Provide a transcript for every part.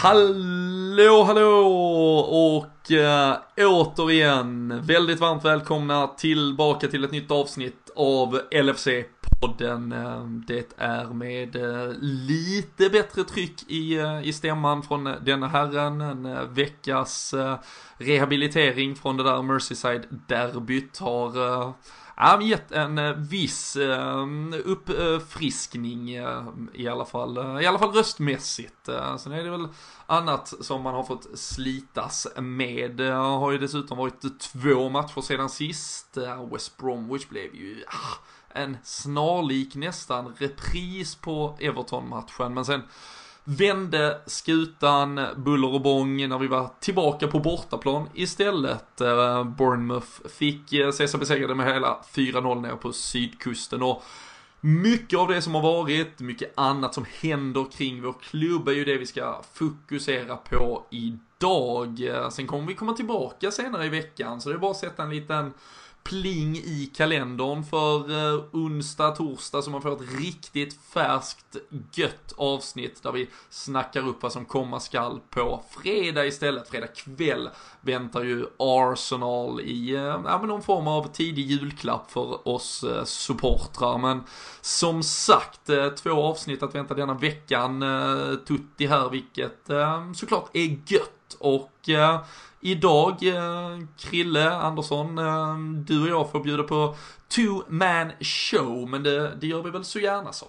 Hallå, hallå och äh, återigen väldigt varmt välkomna tillbaka till ett nytt avsnitt av LFC-podden. Eh, det är med äh, lite bättre tryck i, äh, i stämman från denna herren. En veckas rehabilitering från det där Merseyside-derbyt har ja, gett en eh, viss eh, uppfriskning eh, i alla fall, i alla fall röstmässigt. Sen är det väl annat som man har fått slitas med. Det har ju dessutom varit två matcher sedan sist. West Bromwich blev ju ah, en snarlik nästan repris på Everton-matchen, men sen vände skutan, buller och bång när vi var tillbaka på bortaplan istället. Eh, Bournemouth fick eh, se sig besegrade med hela 4-0 nere på sydkusten och mycket av det som har varit, mycket annat som händer kring vår klubb är ju det vi ska fokusera på idag. Eh, sen kommer vi komma tillbaka senare i veckan så det är bara att sätta en liten pling i kalendern för eh, onsdag, torsdag så man får ett riktigt färskt gött avsnitt där vi snackar upp vad som komma skall på fredag istället. Fredag kväll väntar ju Arsenal i eh, ja, men någon form av tidig julklapp för oss eh, supportrar. Men som sagt, två avsnitt att vänta denna veckan. Tutti här, vilket såklart är gött. Och Idag, eh, Krille Andersson, eh, du och jag får bjuda på two man show, men det, det gör vi väl så gärna så.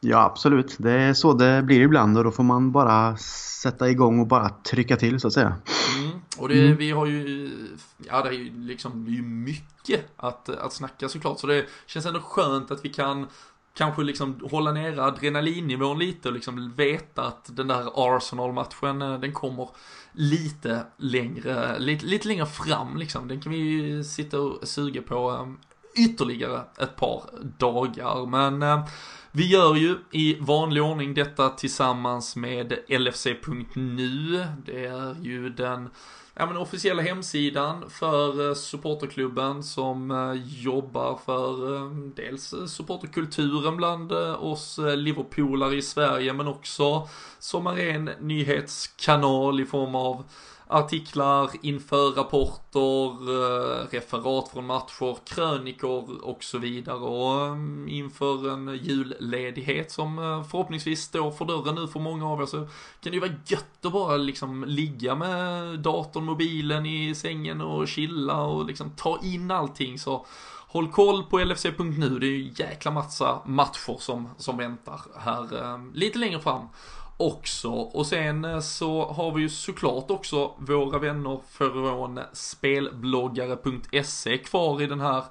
Ja, absolut. Det är så det blir ibland och då får man bara sätta igång och bara trycka till så att säga. Mm. Och det, mm. vi har ju, ja det är ju liksom, det är mycket att, att snacka såklart. Så det känns ändå skönt att vi kan kanske liksom hålla nere adrenalinnivån lite och liksom veta att den där Arsenal-matchen, eh, den kommer lite längre, lite, lite längre fram liksom. Den kan vi ju sitta och suga på eh, ytterligare ett par dagar. Men eh, vi gör ju i vanlig ordning detta tillsammans med LFC.nu. Det är ju den ja, men officiella hemsidan för eh, supporterklubben som eh, jobbar för dels supporterkulturen bland oss Liverpoolare i Sverige men också som en ren nyhetskanal i form av artiklar inför rapporter, eh, referat från matcher, krönikor och så vidare. Och mm, inför en julledighet som eh, förhoppningsvis står för dörren nu för många av er så kan det ju vara gött att bara liksom ligga med datorn, mobilen i sängen och chilla och liksom ta in allting. Så Håll koll på LFC.nu, det är ju jäkla massa matcher som, som väntar här eh, lite längre fram också. Och sen eh, så har vi ju såklart också våra vänner från spelbloggare.se kvar i den här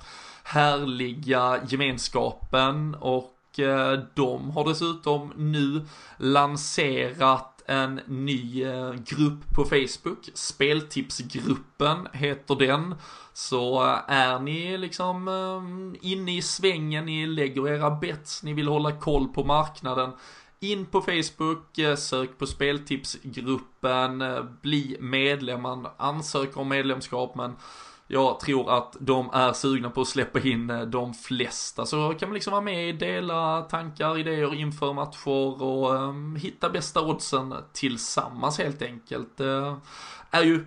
härliga gemenskapen och eh, de har dessutom nu lanserat en ny eh, grupp på Facebook. Speltipsgruppen heter den. Så är ni liksom inne i svängen, ni lägger era bets, ni vill hålla koll på marknaden in på Facebook, eh, sök på speltipsgruppen, eh, bli medlem, man ansöker om medlemskap men jag tror att de är sugna på att släppa in eh, de flesta. Så kan man liksom vara med, dela tankar, idéer inför matcher och um, hitta bästa oddsen tillsammans helt enkelt. Det är ju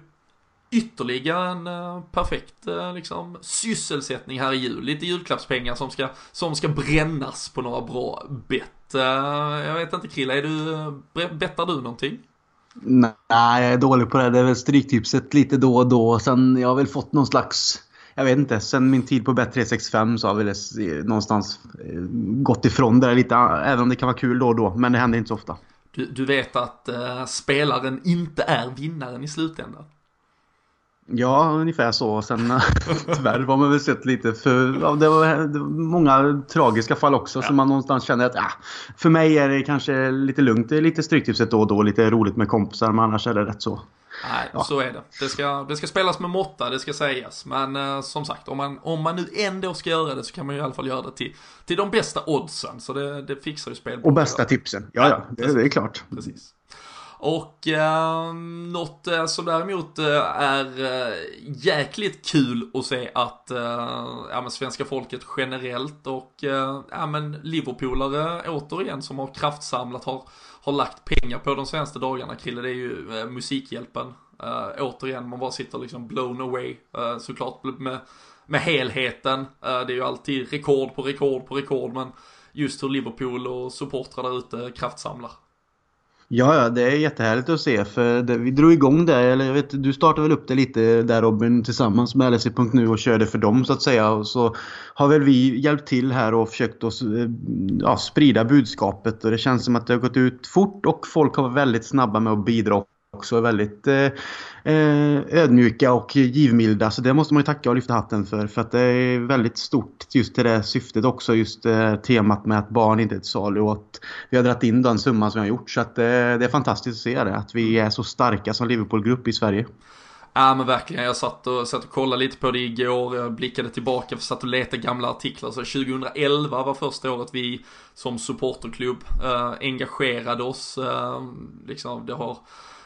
ytterligare en uh, perfekt uh, liksom, sysselsättning här i jul. Lite julklappspengar som ska, som ska brännas på några bra bett. Uh, jag vet inte Krilla, är du, bettar du någonting? Nej, jag är dålig på det. Det är väl stryktipset lite då och då. Sen jag har väl fått någon slags... Jag vet inte. Sen min tid på Bet365 så har väl någonstans gått ifrån det lite. Även om det kan vara kul då och då. Men det händer inte så ofta. Du, du vet att uh, spelaren inte är vinnaren i slutändan? Ja, ungefär så. Sen tyvärr har man väl sett lite för... Ja, det, var, det var många tragiska fall också ja. som man någonstans känner att ja, för mig är det kanske lite lugnt. Det är lite stryktipset då och då. Lite roligt med kompisar men annars är det rätt så. Nej, ja. så är det. Det ska, det ska spelas med måtta, det ska sägas. Men eh, som sagt, om man, om man nu ändå ska göra det så kan man ju i alla fall göra det till, till de bästa oddsen. Så det, det fixar ju spelbolaget. Och bästa tipsen. Ja, ja, det, det är klart. Precis. Och eh, något eh, som däremot eh, är eh, jäkligt kul att se att eh, ja, men svenska folket generellt och eh, ja, men Liverpoolare återigen som har kraftsamlat har, har lagt pengar på de senaste dagarna Krille, det är ju eh, Musikhjälpen. Eh, återigen, man bara sitter liksom blown away eh, såklart med, med helheten. Eh, det är ju alltid rekord på rekord på rekord men just hur Liverpool och supportrar där ute kraftsamlar. Ja, ja, det är jättehärligt att se för det, vi drog igång det, eller jag vet, du startade väl upp det lite där Robin tillsammans med LSE.nu och körde för dem så att säga. Och så har väl vi hjälpt till här och försökt att eh, ja, sprida budskapet och det känns som att det har gått ut fort och folk har varit väldigt snabba med att bidra också. Väldigt eh, eh, ödmjuka och givmilda. Så det måste man ju tacka och lyfta hatten för. För att det är väldigt stort just till det syftet också. Just eh, temat med att barn inte är ett salu och att vi har dragit in den summan som vi har gjort. Så att, eh, det är fantastiskt att se det. Att vi är så starka som Liverpool-grupp i Sverige. Ja men verkligen, jag satt och, satt och kollade lite på det igår, jag blickade tillbaka, satt och letade gamla artiklar. Så 2011 var första året vi som supporterklubb eh, engagerade oss. Eh, liksom, det har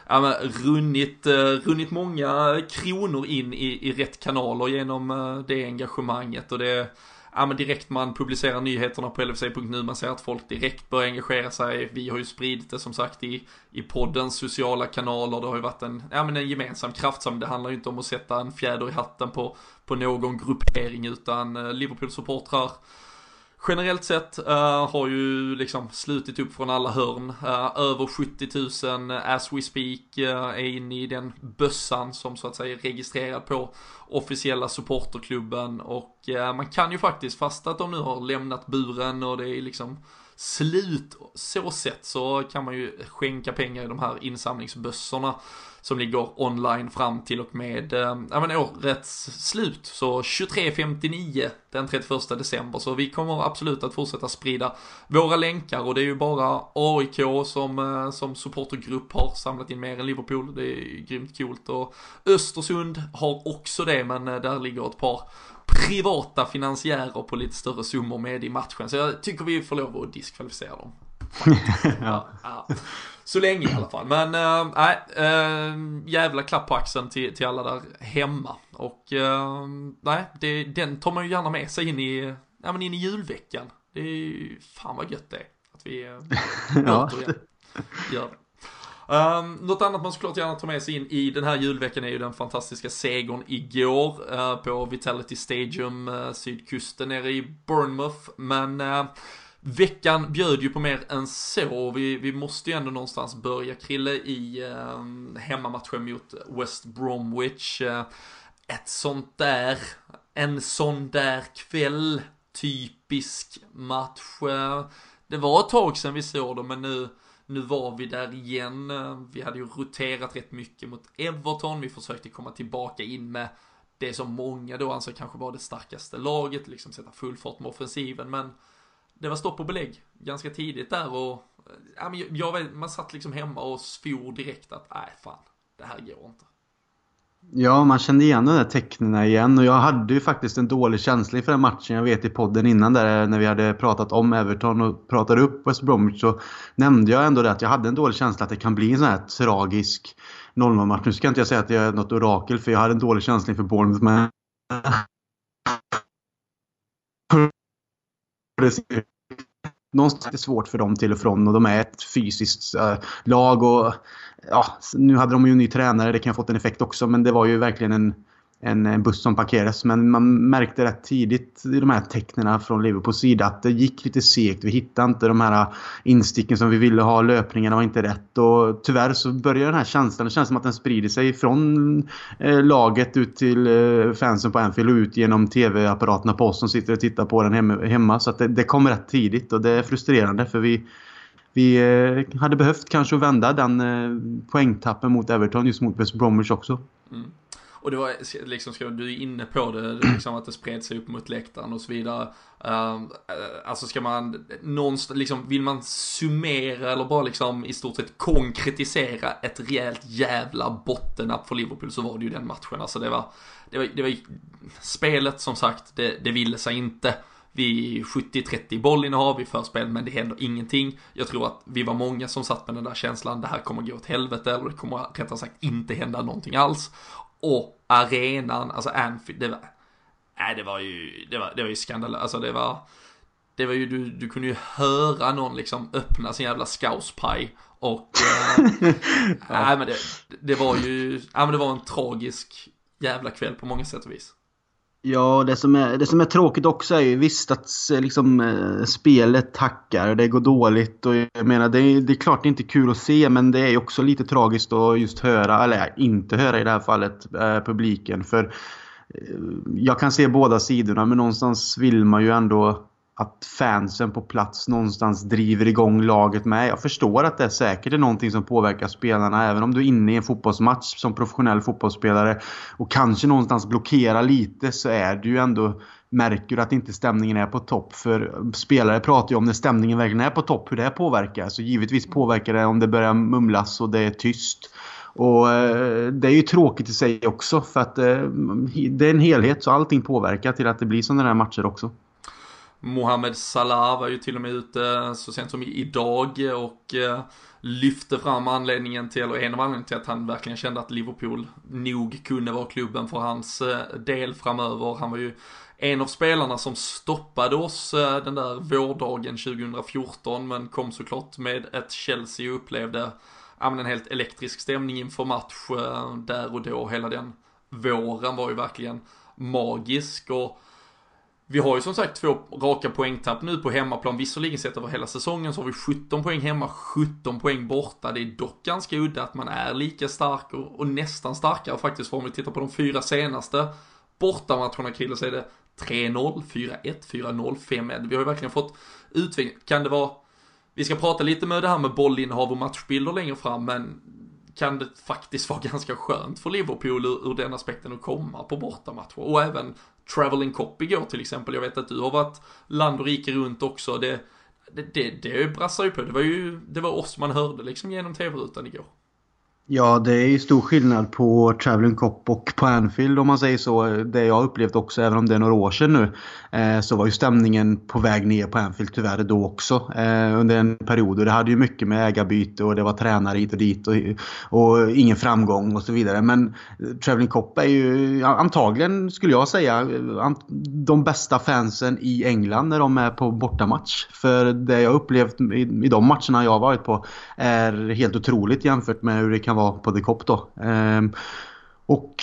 ja, men, runnit, eh, runnit många kronor in i, i rätt kanaler genom eh, det engagemanget och det Ja men direkt man publicerar nyheterna på LFC.nu, man ser att folk direkt börjar engagera sig. Vi har ju spridit det som sagt i, i poddens sociala kanaler. Det har ju varit en, ja, men en gemensam kraftsamling. Det handlar ju inte om att sätta en fjäder i hatten på, på någon gruppering utan uh, Liverpool-supportrar generellt sett uh, har ju liksom slutit upp från alla hörn. Uh, över 70 000 as we speak uh, är inne i den bössan som så att säga är registrerad på officiella supporterklubben och man kan ju faktiskt, fast att de nu har lämnat buren och det är liksom slut så sett så kan man ju skänka pengar i de här insamlingsbössorna som ligger online fram till och med äh, ja, men årets slut. Så 23.59 den 31 december. Så vi kommer absolut att fortsätta sprida våra länkar och det är ju bara AIK som, eh, som supportergrupp har samlat in mer än Liverpool. Det är grymt coolt och Östersund har också det men eh, där ligger ett par privata finansiärer på lite större summor med i matchen. Så jag tycker vi får lov att diskvalificera dem. ja. ja. Så länge i alla fall. Men äh, äh, jävla klapp på axeln till, till alla där hemma. Och äh, nej, det, den tar man ju gärna med sig in i, ja, men in i julveckan. Det är ju, fan vad gött det är. Att vi äh, ja. återigen gör det. Um, något annat man såklart gärna tar med sig in i den här julveckan är ju den fantastiska segern igår uh, på Vitality Stadium, uh, sydkusten nere i Bournemouth. Men uh, Veckan bjöd ju på mer än så. Vi, vi måste ju ändå någonstans börja krille i eh, hemmamatchen mot West Bromwich. Eh, ett sånt där, en sån där kväll, typisk match. Eh, det var ett tag sedan vi såg dem, men nu, nu var vi där igen. Vi hade ju roterat rätt mycket mot Everton. Vi försökte komma tillbaka in med det som många då anser kanske var det starkaste laget, liksom sätta full fart med offensiven, men det var stopp och belägg ganska tidigt där och ja, men jag man satt liksom hemma och svor direkt att nej fan, det här går inte. Ja, man kände igen de där tecknen igen och jag hade ju faktiskt en dålig känsla inför den matchen. Jag vet i podden innan där när vi hade pratat om Everton och pratade upp West Bromwich så nämnde jag ändå det att jag hade en dålig känsla att det kan bli en sån här tragisk 0-0 match. Nu ska inte jag säga att jag är något orakel för jag hade en dålig känsla inför Bournemouth men någonstans är det svårt för dem till och från och de är ett fysiskt eh, lag och ja, nu hade de ju en ny tränare, det kan ha fått en effekt också men det var ju verkligen en en buss som parkerades. Men man märkte rätt tidigt i de här tecknen från Liverpools sida att det gick lite segt. Vi hittade inte de här insticken som vi ville ha. Löpningarna var inte rätt. Och tyvärr så börjar den här känslan, det känns som att den sprider sig från eh, laget ut till eh, fansen på Anfield och ut genom tv-apparaterna på oss som sitter och tittar på den hemma. Så att det, det kom rätt tidigt och det är frustrerande för vi vi eh, hade behövt kanske vända den eh, poängtappen mot Everton just mot West Bromwich också. Mm. Och det var liksom, du är inne på det, liksom att det spred sig upp mot läktaren och så vidare. Uh, alltså ska man någonstans, liksom, vill man summera eller bara liksom i stort sett konkretisera ett rejält jävla bottennapp för Liverpool så var det ju den matchen. Alltså det var, det var, det var spelet som sagt, det, det ville sig inte vi 70-30 bollinnehav, vi för spel, men det händer ingenting. Jag tror att vi var många som satt med den där känslan, det här kommer gå åt helvete, eller det kommer rättare sagt inte hända någonting alls. Och arenan, alltså Anfield, det var, nej det var ju, det var, det var ju skandalöst, alltså det var, det var ju, du, du kunde ju höra någon liksom öppna sin jävla scouspaj och, äh, nej men det, det var ju, nej men det var en tragisk jävla kväll på många sätt och vis. Ja, det som, är, det som är tråkigt också är ju visst att eh, liksom, eh, spelet spelet och det går dåligt och jag menar det är, det är klart det är inte kul att se men det är också lite tragiskt att just höra, eller inte höra i det här fallet, eh, publiken. För jag kan se båda sidorna men någonstans vill man ju ändå att fansen på plats någonstans driver igång laget med. Jag förstår att det säkert är någonting som påverkar spelarna även om du är inne i en fotbollsmatch som professionell fotbollsspelare och kanske någonstans blockerar lite så är du ju ändå märker du att inte stämningen är på topp. För spelare pratar ju om när stämningen verkligen är på topp, hur det påverkar. Så givetvis påverkar det om det börjar mumlas och det är tyst. Och eh, det är ju tråkigt i sig också för att eh, det är en helhet så allting påverkar till att det blir sådana här matcher också. Mohamed Salah var ju till och med ute så sent som idag och eh, lyfte fram anledningen till, eller en av anledningarna till att han verkligen kände att Liverpool nog kunde vara klubben för hans eh, del framöver. Han var ju en av spelarna som stoppade oss eh, den där vårdagen 2014 men kom såklart med ett Chelsea och upplevde en helt elektrisk stämning inför match där och då. Hela den våren var ju verkligen magisk och vi har ju som sagt två raka poängtapp nu på hemmaplan. Visserligen sett över hela säsongen så har vi 17 poäng hemma, 17 poäng borta. Det är dock ganska udda att man är lika stark och, och nästan starkare faktiskt. För om vi tittar på de fyra senaste bortamatcherna Krille så är det 3-0, 4-1, 4-0, 5-1. Vi har ju verkligen fått utveckling. Kan det vara, vi ska prata lite med det här med bollinnehav och matchbilder längre fram, men kan det faktiskt vara ganska skönt för Liverpool ur, ur den aspekten att komma på bortamatcher. Och även Traveling Cop igår till exempel. Jag vet att du har varit land och rike runt också. Det, det, det, det brassar ju på. Det var ju det var oss man hörde liksom genom tv-rutan igår. Ja, det är ju stor skillnad på Traveling Cop och på Anfield om man säger så. Det jag upplevt också, även om det är några år sedan nu, eh, så var ju stämningen på väg ner på Anfield tyvärr då också. Eh, under en period. Och det hade ju mycket med ägarbyte och det var tränare hit och dit och, och ingen framgång och så vidare. Men Traveling Cop är ju antagligen, skulle jag säga, de bästa fansen i England när de är på bortamatch. För det jag upplevt i, i de matcherna jag har varit på är helt otroligt jämfört med hur det kan vara på The Cop då. Ehm, och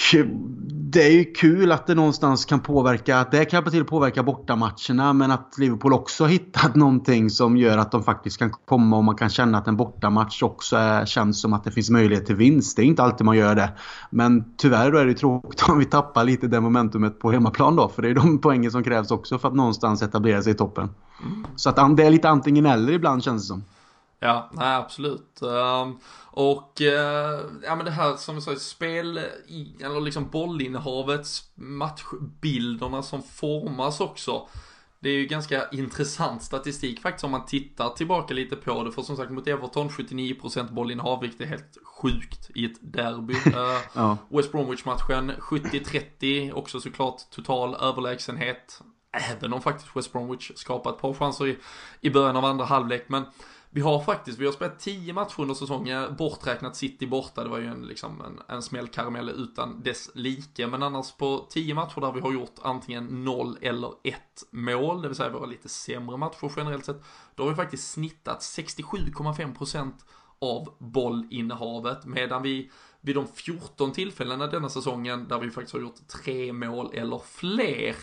det är ju kul att det någonstans kan påverka, att det kan till påverka bortamatcherna men att Liverpool också har hittat någonting som gör att de faktiskt kan komma och man kan känna att en bortamatch också är, känns som att det finns möjlighet till vinst. Det är inte alltid man gör det. Men tyvärr då är det tråkigt om vi tappar lite det momentumet på hemmaplan då för det är de poängen som krävs också för att någonstans etablera sig i toppen. Mm. Så att det är lite antingen eller ibland känns det som. Ja, nej absolut. Um, och uh, ja men det här som vi sa, spel, eller liksom bollinnehavet, matchbilderna som formas också. Det är ju ganska intressant statistik faktiskt om man tittar tillbaka lite på det. För som sagt mot Everton 79% bollinnehav, vilket är helt sjukt i ett derby. Uh, ja. West Bromwich-matchen 70-30, också såklart total överlägsenhet. Även om faktiskt West Bromwich skapat ett par chanser i, i början av andra halvlek. Men vi har faktiskt, vi har spelat 10 matcher under säsongen, borträknat City borta, det var ju en, liksom en, en smällkaramell utan dess like. Men annars på 10 matcher där vi har gjort antingen 0 eller 1 mål, det vill säga våra lite sämre matcher generellt sett, då har vi faktiskt snittat 67,5% av bollinnehavet, medan vi vid de 14 tillfällena denna säsongen där vi faktiskt har gjort 3 mål eller fler,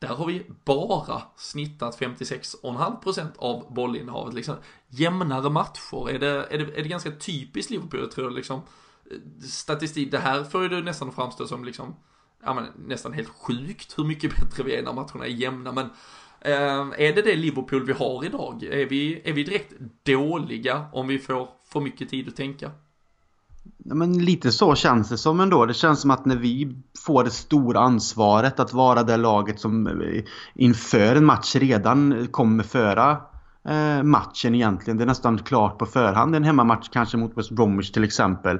där har vi bara snittat 56,5% av bollinnehavet. Liksom, jämnare matcher, är det, är det, är det ganska typiskt Liverpool? Jag tror liksom, eh, statistik, det här får ju nästan framstå som liksom, ja men nästan helt sjukt hur mycket bättre vi är när matcherna är jämna. Men eh, är det det Liverpool vi har idag? Är vi, är vi direkt dåliga om vi får för mycket tid att tänka? Ja, men lite så känns det som ändå. Det känns som att när vi får det stora ansvaret att vara det laget som eh, inför en match redan kommer föra eh, matchen egentligen. Det är nästan klart på förhand. En hemmamatch kanske mot West Bromwich till exempel.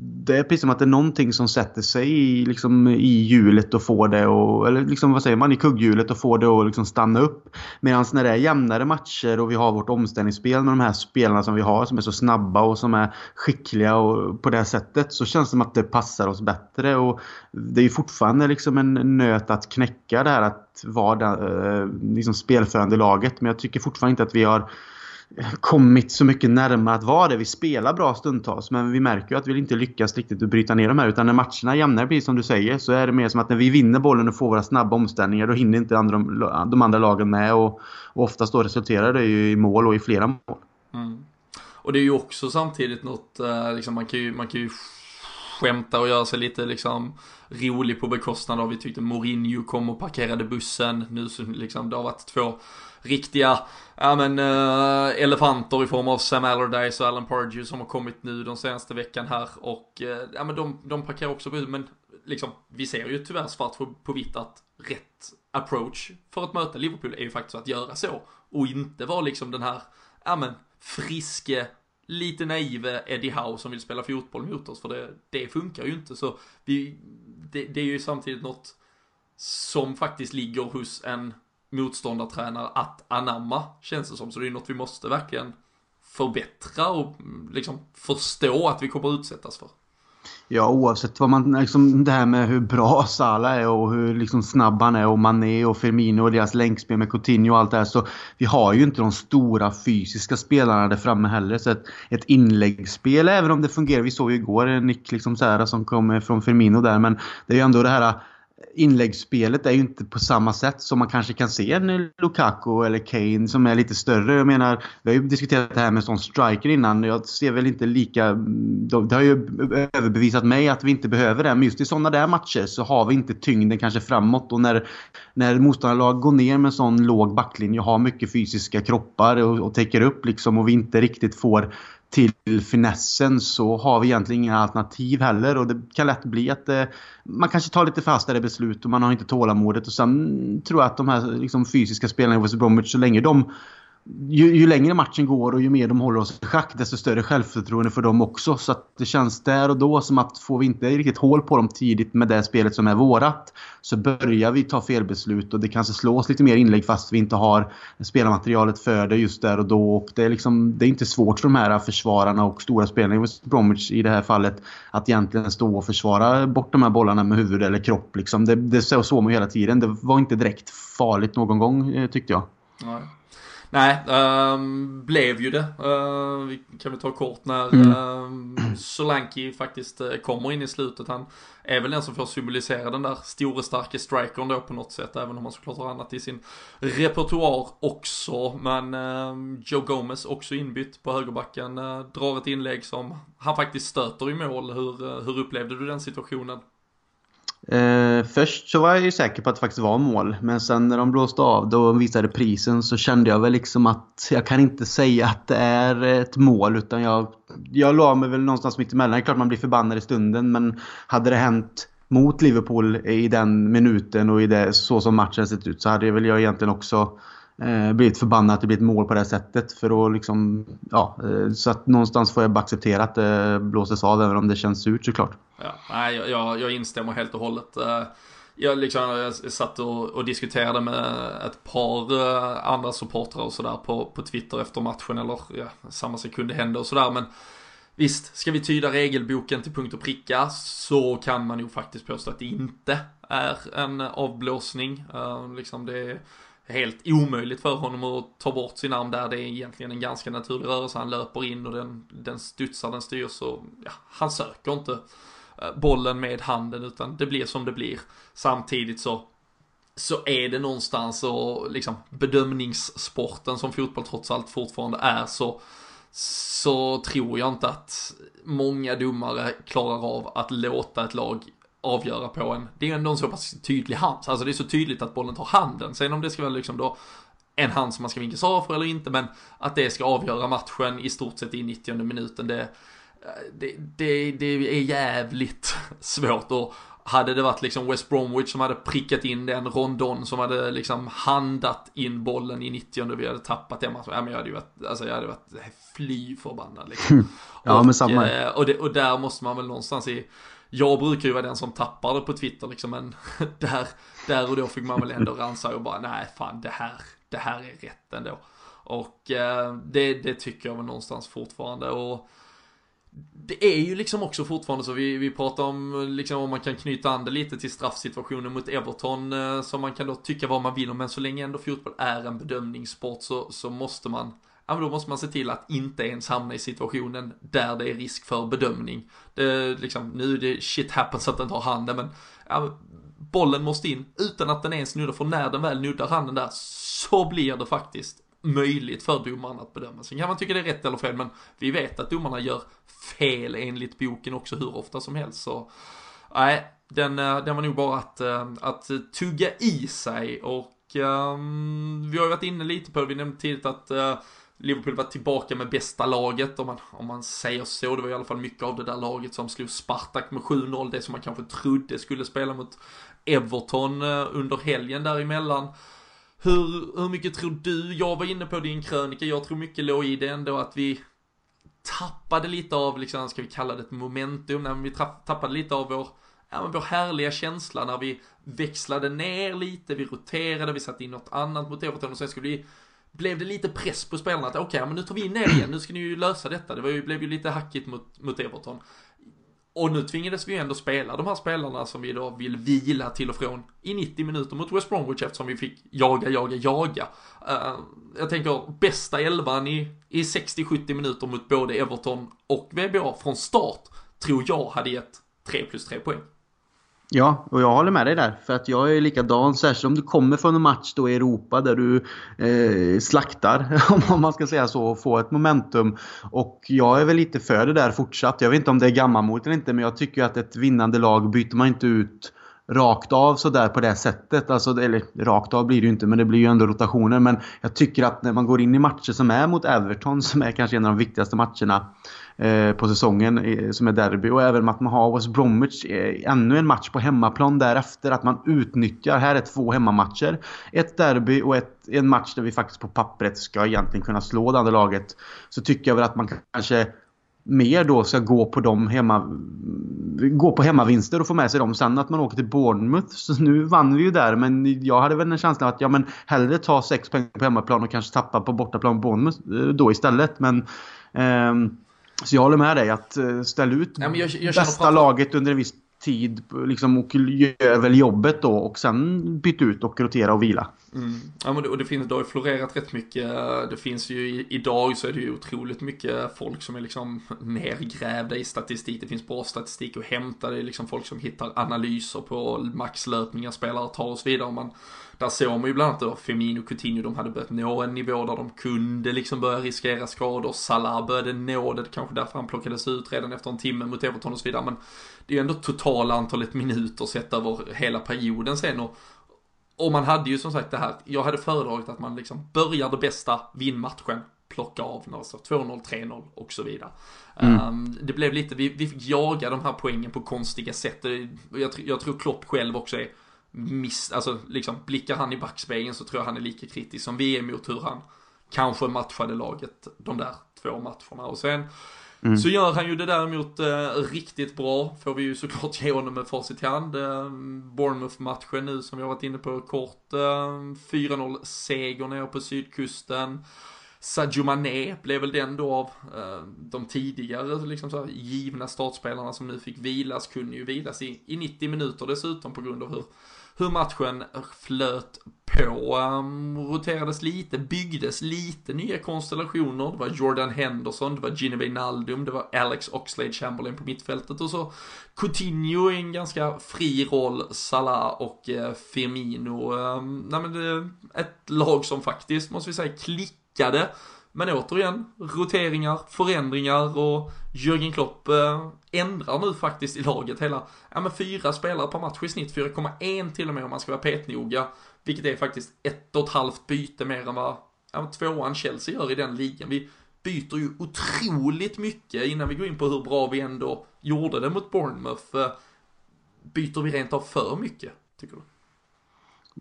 Det är precis som att det är någonting som sätter sig i, liksom, i hjulet och får det och, eller liksom vad säger man, i kugghjulet och får det att liksom stanna upp. Medan när det är jämnare matcher och vi har vårt omställningsspel med de här spelarna som vi har som är så snabba och som är skickliga och på det sättet så känns det som att det passar oss bättre. Och det är ju fortfarande liksom en nöt att knäcka det här att vara det, eh, liksom spelförande laget. Men jag tycker fortfarande inte att vi har kommit så mycket närmare att vara det. Vi spelar bra stundtals men vi märker ju att vi inte lyckas riktigt att bryta ner de här. Utan när matcherna jämnar, jämnare, precis som du säger, så är det mer som att när vi vinner bollen och får våra snabba omställningar då hinner inte andra, de andra lagen med. Och, och oftast då resulterar det ju i mål och i flera mål. Mm. Och det är ju också samtidigt något, eh, liksom, man, kan ju, man kan ju skämta och göra sig lite liksom rolig på bekostnad av vi tyckte Mourinho kom och parkerade bussen. Nu så liksom det har varit två riktiga, ja men uh, elefanter i form av Sam Allardyce och Alan Pardew som har kommit nu den senaste veckan här och uh, ja men de, de parkerar också bussen men liksom vi ser ju tyvärr svart på vitt att rätt approach för att möta Liverpool är ju faktiskt att göra så och inte vara liksom den här, ja men friske lite naive Eddie Howe som vill spela fotboll mot oss för det, det funkar ju inte. Så vi, det, det är ju samtidigt något som faktiskt ligger hos en motståndartränare att anamma känns det som så det är något vi måste verkligen förbättra och mm, liksom förstå att vi kommer att utsättas för. Ja, oavsett vad man, liksom det här med hur bra Salah är och hur liksom snabb han är och Mané och Firmino och deras länkspel med Coutinho och allt det här. Så vi har ju inte de stora fysiska spelarna där framme heller. Så ett, ett inläggsspel, även om det fungerar. Vi såg ju igår en nick liksom så här, som kom från Firmino där. Men det är ju ändå det här inläggsspelet är ju inte på samma sätt som man kanske kan se en Lukaku eller Kane som är lite större. Jag menar, vi har ju diskuterat det här med sån striker innan. Jag ser väl inte lika... Det har ju överbevisat mig att vi inte behöver det. Men just i sådana där matcher så har vi inte tyngden kanske framåt. Och när, när motståndarlag går ner med sån låg backlinje och har mycket fysiska kroppar och, och täcker upp liksom och vi inte riktigt får till finessen så har vi egentligen inga alternativ heller. Och det kan lätt bli att eh, man kanske tar lite fastare beslut och man har inte tålamodet. Och sen tror jag att de här liksom, fysiska spelarna i West Bromwich så länge de ju, ju, längre matchen går och ju mer de håller oss i schack desto större självförtroende för dem också. Så att det känns där och då som att får vi inte riktigt hål på dem tidigt med det spelet som är vårat så börjar vi ta felbeslut och det kanske slås lite mer inlägg fast vi inte har spelarmaterialet för det just där och då. Och det, är liksom, det är inte svårt för de här försvararna och stora spelarna i West Bromwich i det här fallet att egentligen stå och försvara bort de här bollarna med huvud eller kropp. Liksom. Det, det såg man hela tiden. Det var inte direkt farligt någon gång eh, tyckte jag. Nej. Nej, um, blev ju det. Uh, vi kan vi ta kort när mm. uh, Solanki faktiskt uh, kommer in i slutet. Han är väl den som får symbolisera den där store starka strikern då på något sätt. Även om han såklart har annat i sin repertoar också. Men ehm, Joe Gomez också inbytt på högerbacken. Uh, drar ett inlägg som han faktiskt stöter i mål. Hur, hur upplevde du den situationen? Eh, först så var jag ju säker på att det faktiskt var mål. Men sen när de blåste av då och visade prisen så kände jag väl liksom att jag kan inte säga att det är ett mål. Utan jag, jag la mig väl någonstans mitt emellan. Det är klart man blir förbannad i stunden. Men hade det hänt mot Liverpool i den minuten och i det, så som matchen sett ut så hade väl jag egentligen också eh, blivit förbannad att det blir ett mål på det här sättet. För att liksom, ja, eh, så att någonstans får jag bara acceptera att det blåses av även om det känns surt såklart. Ja, nej, jag, jag instämmer helt och hållet. Eh, jag, liksom, eh, jag satt och, och diskuterade med ett par andra supportrar och sådär på, på Twitter efter matchen eller ja, samma sekund det hände och sådär men Visst, ska vi tyda regelboken till punkt och pricka så kan man ju faktiskt påstå att det inte är en avblåsning. Uh, liksom det är helt omöjligt för honom att ta bort sin arm där. Det är egentligen en ganska naturlig rörelse. Han löper in och den, den studsar, den styrs och ja, han söker inte eh, bollen med handen utan det blir som det blir. Samtidigt så så är det någonstans och liksom bedömningssporten som fotboll trots allt fortfarande är så så tror jag inte att många domare klarar av att låta ett lag avgöra på en, det är ändå en så pass tydlig hand, alltså det är så tydligt att bollen tar handen, sen om det ska vara liksom då en hand som man ska vinkas av för eller inte, men att det ska avgöra matchen i stort sett i 90 minuten, det, det, det, det är jävligt svårt att, hade det varit liksom West Bromwich som hade prickat in den, Rondon som hade liksom handat in bollen i 90 och vi hade tappat den matchen, ja men jag hade ju varit, alltså jag hade varit fly förbannad liksom. ja och, men samma. eh, Och, det, och där måste man väl någonstans i, jag brukar ju vara den som tappar det på Twitter liksom, men där, där och då fick man väl ändå ransa och bara, nej fan det här, det här är rätt ändå. Och eh, det, det tycker jag väl någonstans fortfarande. Och det är ju liksom också fortfarande så, vi, vi pratar om liksom om man kan knyta an det lite till straffsituationen mot Everton eh, som man kan då tycka vad man vill om, men så länge ändå fotboll är en bedömningssport så, så måste man Ja men då måste man se till att inte ens hamna i situationen där det är risk för bedömning. Det, liksom, nu är det shit happens att den tar handen men ja, bollen måste in utan att den ens nuddar, för när den väl nuddar handen där så blir det faktiskt möjligt för domaren att bedöma. Sen kan man tycka det är rätt eller fel, men vi vet att domarna gör fel enligt boken också hur ofta som helst. Så nej, den, eh, den var nog bara att, eh, att tugga i sig och um, vi har ju varit inne lite på det, vi nämnde tidigt att uh, Liverpool var tillbaka med bästa laget om man, om man säger så. Det var i alla fall mycket av det där laget som slog Spartak med 7-0. Det som man kanske trodde skulle spela mot Everton eh, under helgen däremellan. Hur, hur mycket tror du, jag var inne på din krönika, jag tror mycket låg i det ändå att vi tappade lite av, liksom, ska vi kalla det ett momentum, när vi tappade lite av vår, ja, men vår härliga känsla när vi växlade ner lite, vi roterade, vi satte in något annat mot Everton och sen skulle vi blev det lite press på spelarna att okej, okay, men nu tar vi in er igen, nu ska ni ju lösa detta. Det var ju, blev ju lite hackigt mot, mot Everton. Och nu tvingades vi ju ändå spela de här spelarna som vi då vill vila till och från i 90 minuter mot West Bromwich eftersom vi fick jaga, jaga, jaga. Uh, jag tänker bästa elvan i, i 60-70 minuter mot både Everton och VBA från start tror jag hade gett 3 plus 3 poäng. Ja, och jag håller med dig där. För att jag är likadan. Särskilt om du kommer från en match då i Europa där du eh, slaktar, om man ska säga så, och får ett momentum. Och jag är väl lite för det där fortsatt. Jag vet inte om det är gammalmodigt eller inte, men jag tycker att ett vinnande lag byter man inte ut rakt av sådär på det sättet. Alltså, eller rakt av blir det ju inte, men det blir ju ändå rotationer. Men jag tycker att när man går in i matcher som är mot Everton, som är kanske en av de viktigaste matcherna Eh, Eh, på säsongen eh, som är derby. Och även att man har West Bromwich eh, ännu en match på hemmaplan därefter. Att man utnyttjar, här är två hemmamatcher. Ett derby och ett, en match där vi faktiskt på pappret ska egentligen kunna slå det andra laget. Så tycker jag väl att man kanske mer då ska gå på de hemma gå på hemmavinster och få med sig dem. Sen att man åker till Bournemouth. Så nu vann vi ju där men jag hade väl en känsla att ja men hellre ta sex poäng på hemmaplan och kanske tappa på bortaplan Bournemouth då istället. Men ehm, så jag håller med dig att eh, ställa ut Nej, jag, jag bästa laget under en viss tid liksom, och gör väl jobbet då och sen byta ut och rotera och vila. Mm. Ja men det, och det finns, det har ju florerat rätt mycket, det finns ju idag så är det ju otroligt mycket folk som är liksom nergrävda i statistik, det finns bra statistik att hämta, det är liksom folk som hittar analyser på maxlöpningar spelare tar och så vidare. Man, där såg man ju bland annat då och Coutinho, de hade börjat nå en nivå där de kunde liksom börja riskera skador. Salah började nå det, kanske därför han plockades ut redan efter en timme mot Everton och så vidare. Men det är ju ändå totala antalet minuter sett över hela perioden sen. Och, och man hade ju som sagt det här, jag hade föredragit att man liksom börjar det bästa, vinn matchen, plocka av när det står 2-0, 3-0 och så vidare. Mm. Um, det blev lite, vi, vi fick jaga de här poängen på konstiga sätt. Jag, jag tror Klopp själv också är miss, alltså liksom blickar han i backspegeln så tror jag han är lika kritisk som vi är mot hur han kanske matchade laget de där två matcherna. Och sen mm. så gör han ju det däremot eh, riktigt bra, får vi ju såklart ge honom med facit i hand. Eh, Bournemouth-matchen nu som vi har varit inne på kort, eh, 4-0 seger nere på sydkusten. Sadio Mané blev väl den då av eh, de tidigare liksom så givna startspelarna som nu fick vilas, kunde ju vilas i, i 90 minuter dessutom på grund av hur hur matchen flöt på. Um, roterades lite, byggdes lite nya konstellationer. Det var Jordan Henderson, det var Gino Wijnaldum, det var Alex Oxlade Chamberlain på mittfältet och så Coutinho i en ganska fri roll, Salah och eh, Firmino. Um, nej men det, ett lag som faktiskt, måste vi säga, klickade men återigen, roteringar, förändringar och Jürgen Klopp eh, ändrar nu faktiskt i laget hela, ja men fyra spelare per match i snitt, 4,1 till och med om man ska vara petnoga. Vilket är faktiskt ett och ett halvt byte mer än vad ja, tvåan Chelsea gör i den ligan. Vi byter ju otroligt mycket innan vi går in på hur bra vi ändå gjorde det mot Bournemouth. Eh, byter vi rent av för mycket, tycker du?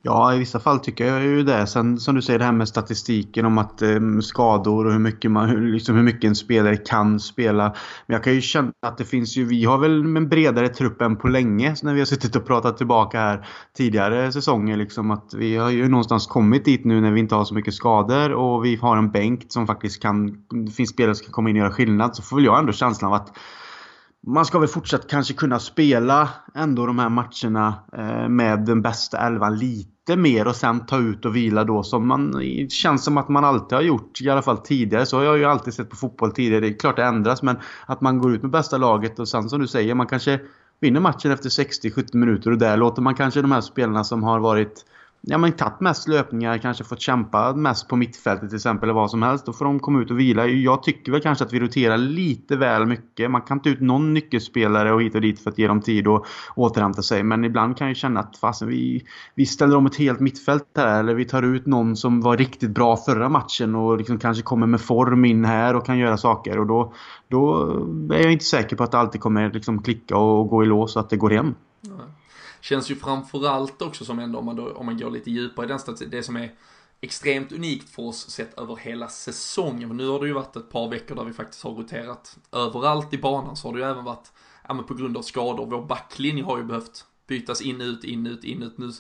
Ja, i vissa fall tycker jag ju det. Sen som du säger det här med statistiken om att eh, skador och hur mycket, man, hur, liksom hur mycket en spelare kan spela. Men jag kan ju känna att det finns ju, vi har väl en bredare trupp än på länge när vi har suttit och pratat tillbaka här tidigare säsonger. Liksom att vi har ju någonstans kommit dit nu när vi inte har så mycket skador och vi har en bänk som faktiskt kan, det finns spelare som kan komma in och göra skillnad. Så får väl jag ändå känslan av att man ska väl fortsatt kanske kunna spela ändå de här matcherna eh, med den bästa elvan lite mer och sen ta ut och vila då som man känns som att man alltid har gjort. I alla fall tidigare. Så har jag ju alltid sett på fotboll tidigare. Det är klart det ändras men att man går ut med bästa laget och sen som du säger man kanske vinner matchen efter 60-70 minuter och där låter man kanske de här spelarna som har varit ja, men tagit mest löpningar, kanske fått kämpa mest på mittfältet till exempel eller vad som helst. Då får de komma ut och vila. Jag tycker väl kanske att vi roterar lite väl mycket. Man kan ta ut någon nyckelspelare och hit och dit för att ge dem tid att återhämta sig. Men ibland kan jag känna att fasen, vi, vi ställer om ett helt mittfält här. Eller vi tar ut någon som var riktigt bra förra matchen och liksom kanske kommer med form in här och kan göra saker. Och då, då är jag inte säker på att det alltid kommer liksom klicka och gå i lås så att det går hem. Mm. Känns ju framförallt också som ändå om man, då, om man går lite djupare i den statistiken, det som är extremt unikt för oss sett över hela säsongen. Men nu har det ju varit ett par veckor där vi faktiskt har roterat överallt i banan så har det ju även varit, ja men på grund av skador, vår backlinje har ju behövt bytas in, ut, in, ut, in, ut. Nu,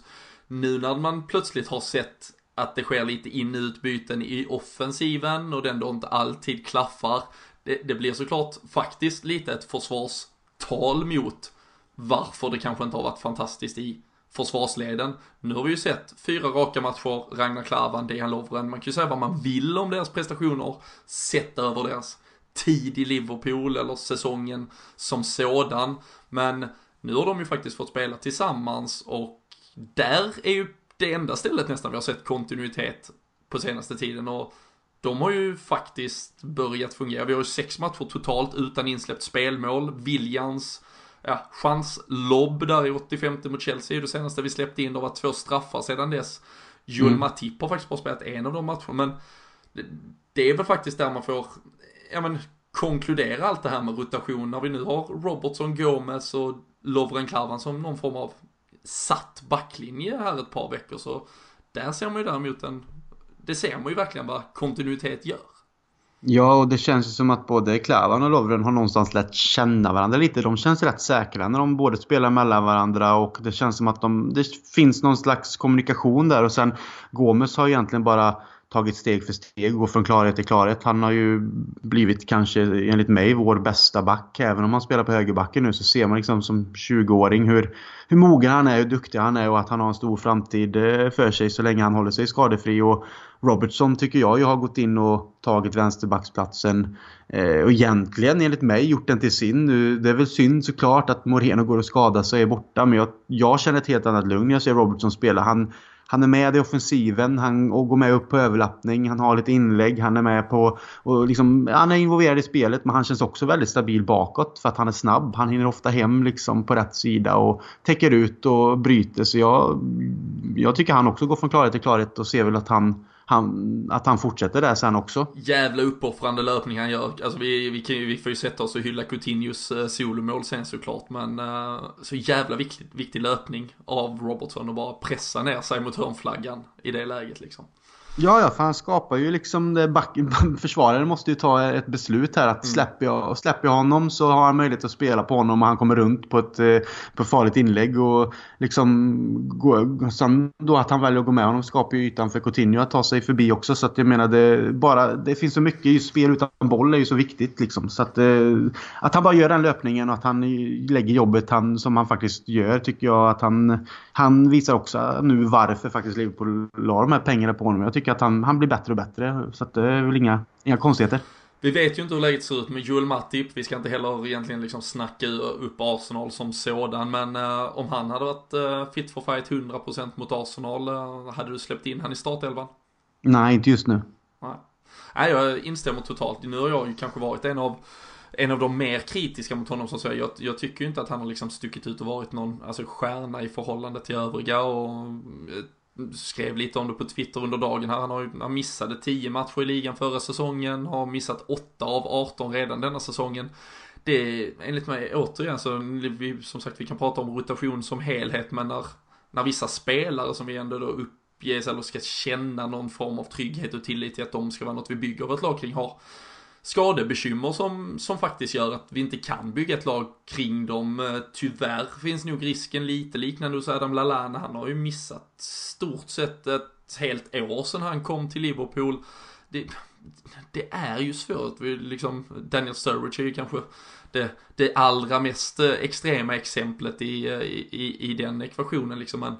nu när man plötsligt har sett att det sker lite in ut byten i offensiven och den då inte alltid klaffar. Det, det blir såklart faktiskt lite ett försvarstal mot varför det kanske inte har varit fantastiskt i försvarsleden. Nu har vi ju sett fyra raka matcher, Ragnar Klavan, Dejan Lovren. Man kan ju säga vad man vill om deras prestationer, sett över deras tid i Liverpool eller säsongen som sådan. Men nu har de ju faktiskt fått spela tillsammans och där är ju det enda stället nästan vi har sett kontinuitet på senaste tiden och de har ju faktiskt börjat fungera. Vi har ju sex matcher totalt utan insläppt spelmål. Williams ja, chanslobb där i 85 mot Chelsea, det senaste vi släppte in, det var två straffar sedan dess. Joel mm. Matip har faktiskt bara spelat en av de matcherna, men det, det, är väl faktiskt där man får, ja men, konkludera allt det här med rotation, när vi nu har Robertson, Gomez och Lovren Klavan som någon form av satt backlinje här ett par veckor, så där ser man ju däremot en, det ser man ju verkligen vad kontinuitet gör. Ja, och det känns ju som att både Klavan och Lovren har någonstans lärt känna varandra lite. De känns rätt säkra när de både spelar mellan varandra och det känns som att de, det finns någon slags kommunikation där. Och sen Gomes har egentligen bara tagit steg för steg och från klarhet till klarhet. Han har ju blivit kanske enligt mig vår bästa back. Även om han spelar på högerbacken nu så ser man liksom som 20-åring hur, hur mogen han är, hur duktig han är och att han har en stor framtid eh, för sig så länge han håller sig skadefri. Och Robertson tycker jag ju har gått in och tagit vänsterbacksplatsen eh, och egentligen enligt mig gjort den till sin. Nu, det är väl synd såklart att Moreno går och skadar sig och är borta men jag, jag känner ett helt annat lugn när jag ser Robertson spela. Han, han är med i offensiven han, och går med upp på överlappning. Han har lite inlägg. Han är med på... Och liksom, han är involverad i spelet men han känns också väldigt stabil bakåt för att han är snabb. Han hinner ofta hem liksom på rätt sida och täcker ut och bryter. Så jag, jag tycker han också går från klarhet till klarhet och ser väl att han han, att han fortsätter där sen också. Jävla uppoffrande löpning han gör. Alltså vi, vi, kan, vi får ju sätta oss och hylla Coutinhos eh, solomål sen såklart. Men uh, så jävla viktig, viktig löpning av Robertson och bara pressa ner sig mot hörnflaggan i det läget liksom. Ja, ja, för han skapar ju liksom det back, Försvararen måste ju ta ett beslut här att mm. släpper, jag, släpper jag honom så har han möjlighet att spela på honom och han kommer runt på ett, eh, på ett farligt inlägg och liksom gå, sen då att han väljer att gå med honom skapar ju ytan för Coutinho att ta sig förbi också så att jag menar det, bara, det finns så mycket, just spel utan boll är ju så viktigt liksom så att, eh, att han bara gör den löpningen och att han lägger jobbet han, som han faktiskt gör tycker jag att han, han visar också nu varför faktiskt Liverpool la de här pengarna på honom. Jag tycker att han, han blir bättre och bättre. Så det är väl inga, inga konstigheter. Vi vet ju inte hur läget ser ut med Joel Matip. Vi ska inte heller egentligen liksom snacka upp Arsenal som sådan. Men uh, om han hade varit uh, fit for fight 100% mot Arsenal, uh, hade du släppt in han i startelvan? Nej, inte just nu. Nej. Nej, jag instämmer totalt. Nu har jag ju kanske varit en av en av de mer kritiska mot honom som säger, jag, jag tycker ju inte att han har liksom stuckit ut och varit någon alltså, stjärna i förhållande till övriga och skrev lite om det på Twitter under dagen här. Han, har, han missade 10 matcher i ligan förra säsongen, har missat 8 av 18 redan denna säsongen. det är enligt mig återigen så, vi, som sagt vi kan prata om rotation som helhet men när, när vissa spelare som vi ändå då uppges eller ska känna någon form av trygghet och tillit till att de ska vara något vi bygger vårt lag kring har skadebekymmer som, som faktiskt gör att vi inte kan bygga ett lag kring dem. Eh, tyvärr finns nog risken lite liknande hos Adam Lallana. Han har ju missat stort sett ett helt år sedan han kom till Liverpool. Det, det är ju svårt. Vi liksom, Daniel Sturridge är ju kanske det, det allra mest eh, extrema exemplet eh, i, i, i den ekvationen liksom. Men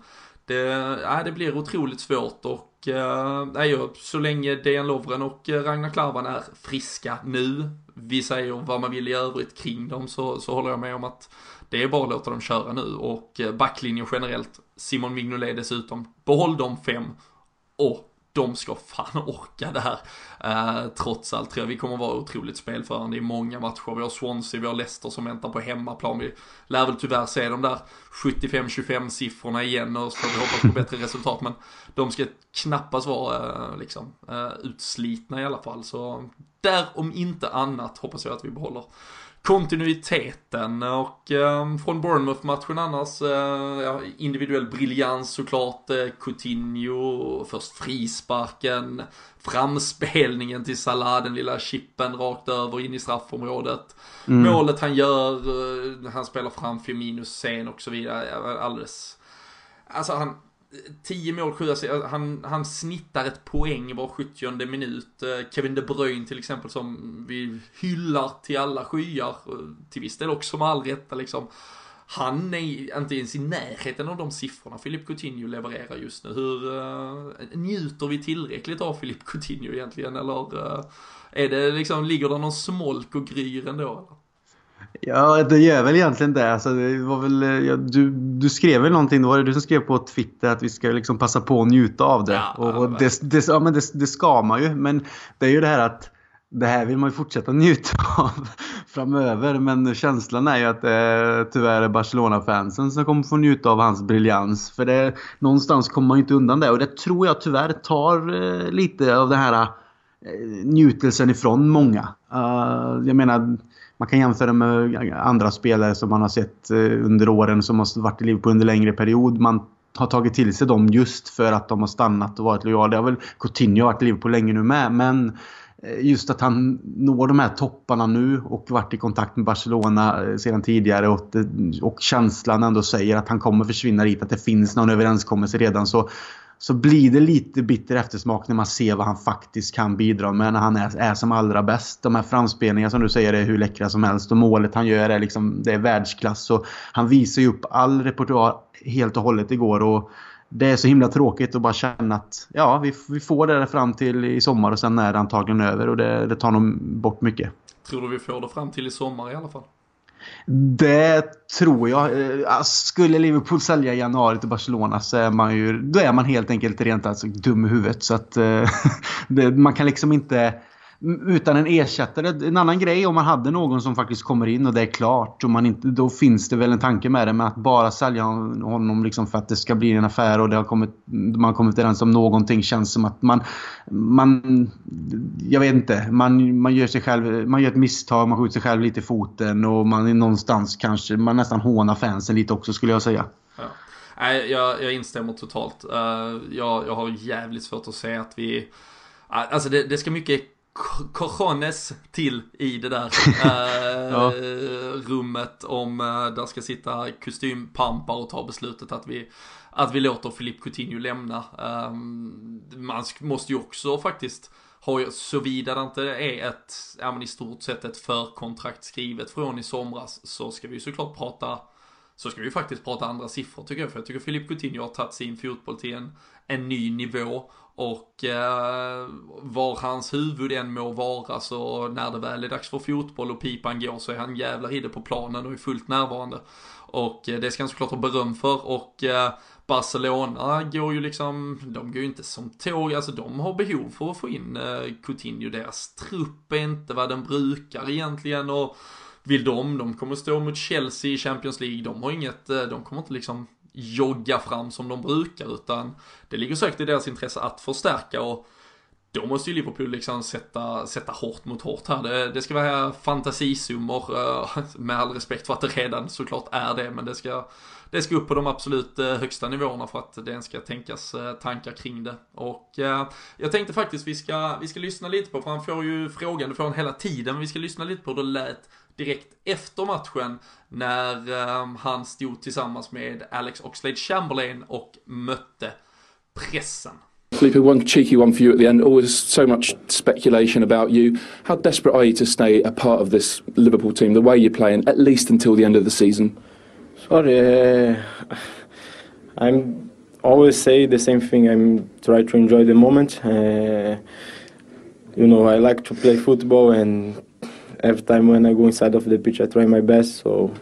det, ja, det blir otroligt svårt och äh, så länge Dejan Lovren och eh, Ragnar Klavan är friska nu, vi säger vad man vill i övrigt kring dem, så, så håller jag med om att det är bara att låta dem köra nu och eh, backlinjen generellt, Simon Mignolet dessutom, behåll de fem och de ska fan orka det här. Uh, trots allt tror jag vi kommer vara otroligt spelförande i många matcher. Vi har Swansea, vi har Leicester som väntar på hemmaplan. Vi lär väl tyvärr se de där 75-25 siffrorna igen och så får vi hoppas på bättre resultat. Men de ska knappast vara uh, liksom, uh, utslitna i alla fall. Så där om inte annat hoppas jag att vi behåller kontinuiteten och eh, från Bournemouth-matchen annars, eh, individuell briljans såklart, eh, Coutinho, först frisparken, framspelningen till Salah, den lilla chippen rakt över in i straffområdet. Mm. Målet han gör, eh, han spelar fram Firminos sen och så vidare, alldeles, alltså han, 10 mål, 7 alltså, han, han snittar ett poäng var 70 minut. Eh, Kevin De Bruyne till exempel som vi hyllar till alla skyar, till viss del också med all rätta liksom. Han är inte ens i närheten av de siffrorna Filip Coutinho levererar just nu. Hur uh, njuter vi tillräckligt av Filip Coutinho egentligen eller uh, är det liksom, ligger det någon smolk och gryr ändå? Eller? Ja, det gör väl egentligen det. Alltså, det var väl, ja, du, du skrev väl någonting, var det du som skrev på Twitter att vi ska liksom passa på att njuta av det. Ja, och det, det, ja, men det, det ska man ju. Men det är ju det här att det här vill man ju fortsätta njuta av framöver. Men känslan är ju att det tyvärr är Barcelona-fansen som kommer få njuta av hans briljans. För det, någonstans kommer man ju inte undan det. Och det tror jag tyvärr tar eh, lite av den här eh, njutelsen ifrån många. Uh, jag menar man kan jämföra med andra spelare som man har sett eh, under åren som har varit i Liverpool under längre period. Man har tagit till sig dem just för att de har stannat och varit lojala. Det har väl Coutinho varit i Liverpool länge nu med. Men eh, just att han når de här topparna nu och varit i kontakt med Barcelona eh, sedan tidigare och, och känslan ändå säger att han kommer försvinna dit, att det finns någon överenskommelse redan så så blir det lite bitter eftersmak när man ser vad han faktiskt kan bidra med när han är, är som allra bäst. De här framspelningarna som du säger är hur läckra som helst och målet han gör är liksom, det är världsklass. Och han visar ju upp all repertoar helt och hållet igår. Och det är så himla tråkigt att bara känna att ja, vi, vi får det där fram till i sommar och sen är det antagligen över och det, det tar nog bort mycket. Tror du vi får det fram till i sommar i alla fall? Det tror jag. Eh, alltså, skulle Liverpool sälja i januari till Barcelona så är man ju, då är man helt enkelt rent alltså dum i huvudet. Så att eh, det, man kan liksom inte utan en ersättare. En annan grej om man hade någon som faktiskt kommer in och det är klart. Och man inte, då finns det väl en tanke med det. Men att bara sälja honom liksom för att det ska bli en affär och det har kommit, man har kommit överens om någonting känns som att man... man jag vet inte. Man, man, gör sig själv, man gör ett misstag, man skjuter sig själv lite i foten och man är någonstans kanske... Man nästan hånar fansen lite också skulle jag säga. Ja. Nej, jag, jag instämmer totalt. Uh, jag, jag har jävligt svårt att säga att vi... Alltså det, det ska mycket cojones till i det där äh, ja. rummet om äh, där ska sitta kostympampar och ta beslutet att vi att vi låter Filip Coutinho lämna. Ähm, man måste ju också faktiskt ha, såvida det inte är ett, ja men i stort sett ett förkontrakt skrivet från i somras så ska vi ju såklart prata så ska vi faktiskt prata andra siffror tycker jag. För jag tycker Filip Coutinho har tagit sin fotboll till en, en ny nivå. Och eh, var hans huvud än må vara så när det väl är dags för fotboll och pipan går så är han jävlar i det på planen och är fullt närvarande. Och eh, det ska han såklart ha beröm för och eh, Barcelona går ju liksom, de går ju inte som tåg, alltså de har behov för att få in eh, Coutinho. Deras trupp är inte vad den brukar egentligen och vill de, de kommer stå mot Chelsea i Champions League, de har inget, eh, de kommer inte liksom jogga fram som de brukar utan det ligger säkert i deras intresse att förstärka och då måste ju Liverpool liksom sätta, sätta hårt mot hårt här. Det, det ska vara fantasisummor, eh, med all respekt för att det redan såklart är det, men det ska, det ska upp på de absolut eh, högsta nivåerna för att det ens ska tänkas eh, tankar kring det. Och eh, jag tänkte faktiskt vi ska, vi ska lyssna lite på, för han får ju frågan, du får den hela tiden, men vi ska lyssna lite på hur det lät direkt efter matchen när han stod tillsammans med Alex Oxlade Chamberlain och mötte pressen. Felipe, one cheeky one for you at the end. Always so much speculation about you. How desperate are you to stay a part of this Liverpool team, the way you're playing, at least until the end of the season? Sorry, uh, I'm always say the same thing. I'm try to enjoy the moment. Uh, you know, I like to play football and every time when I go inside of the pitch, I try my best. So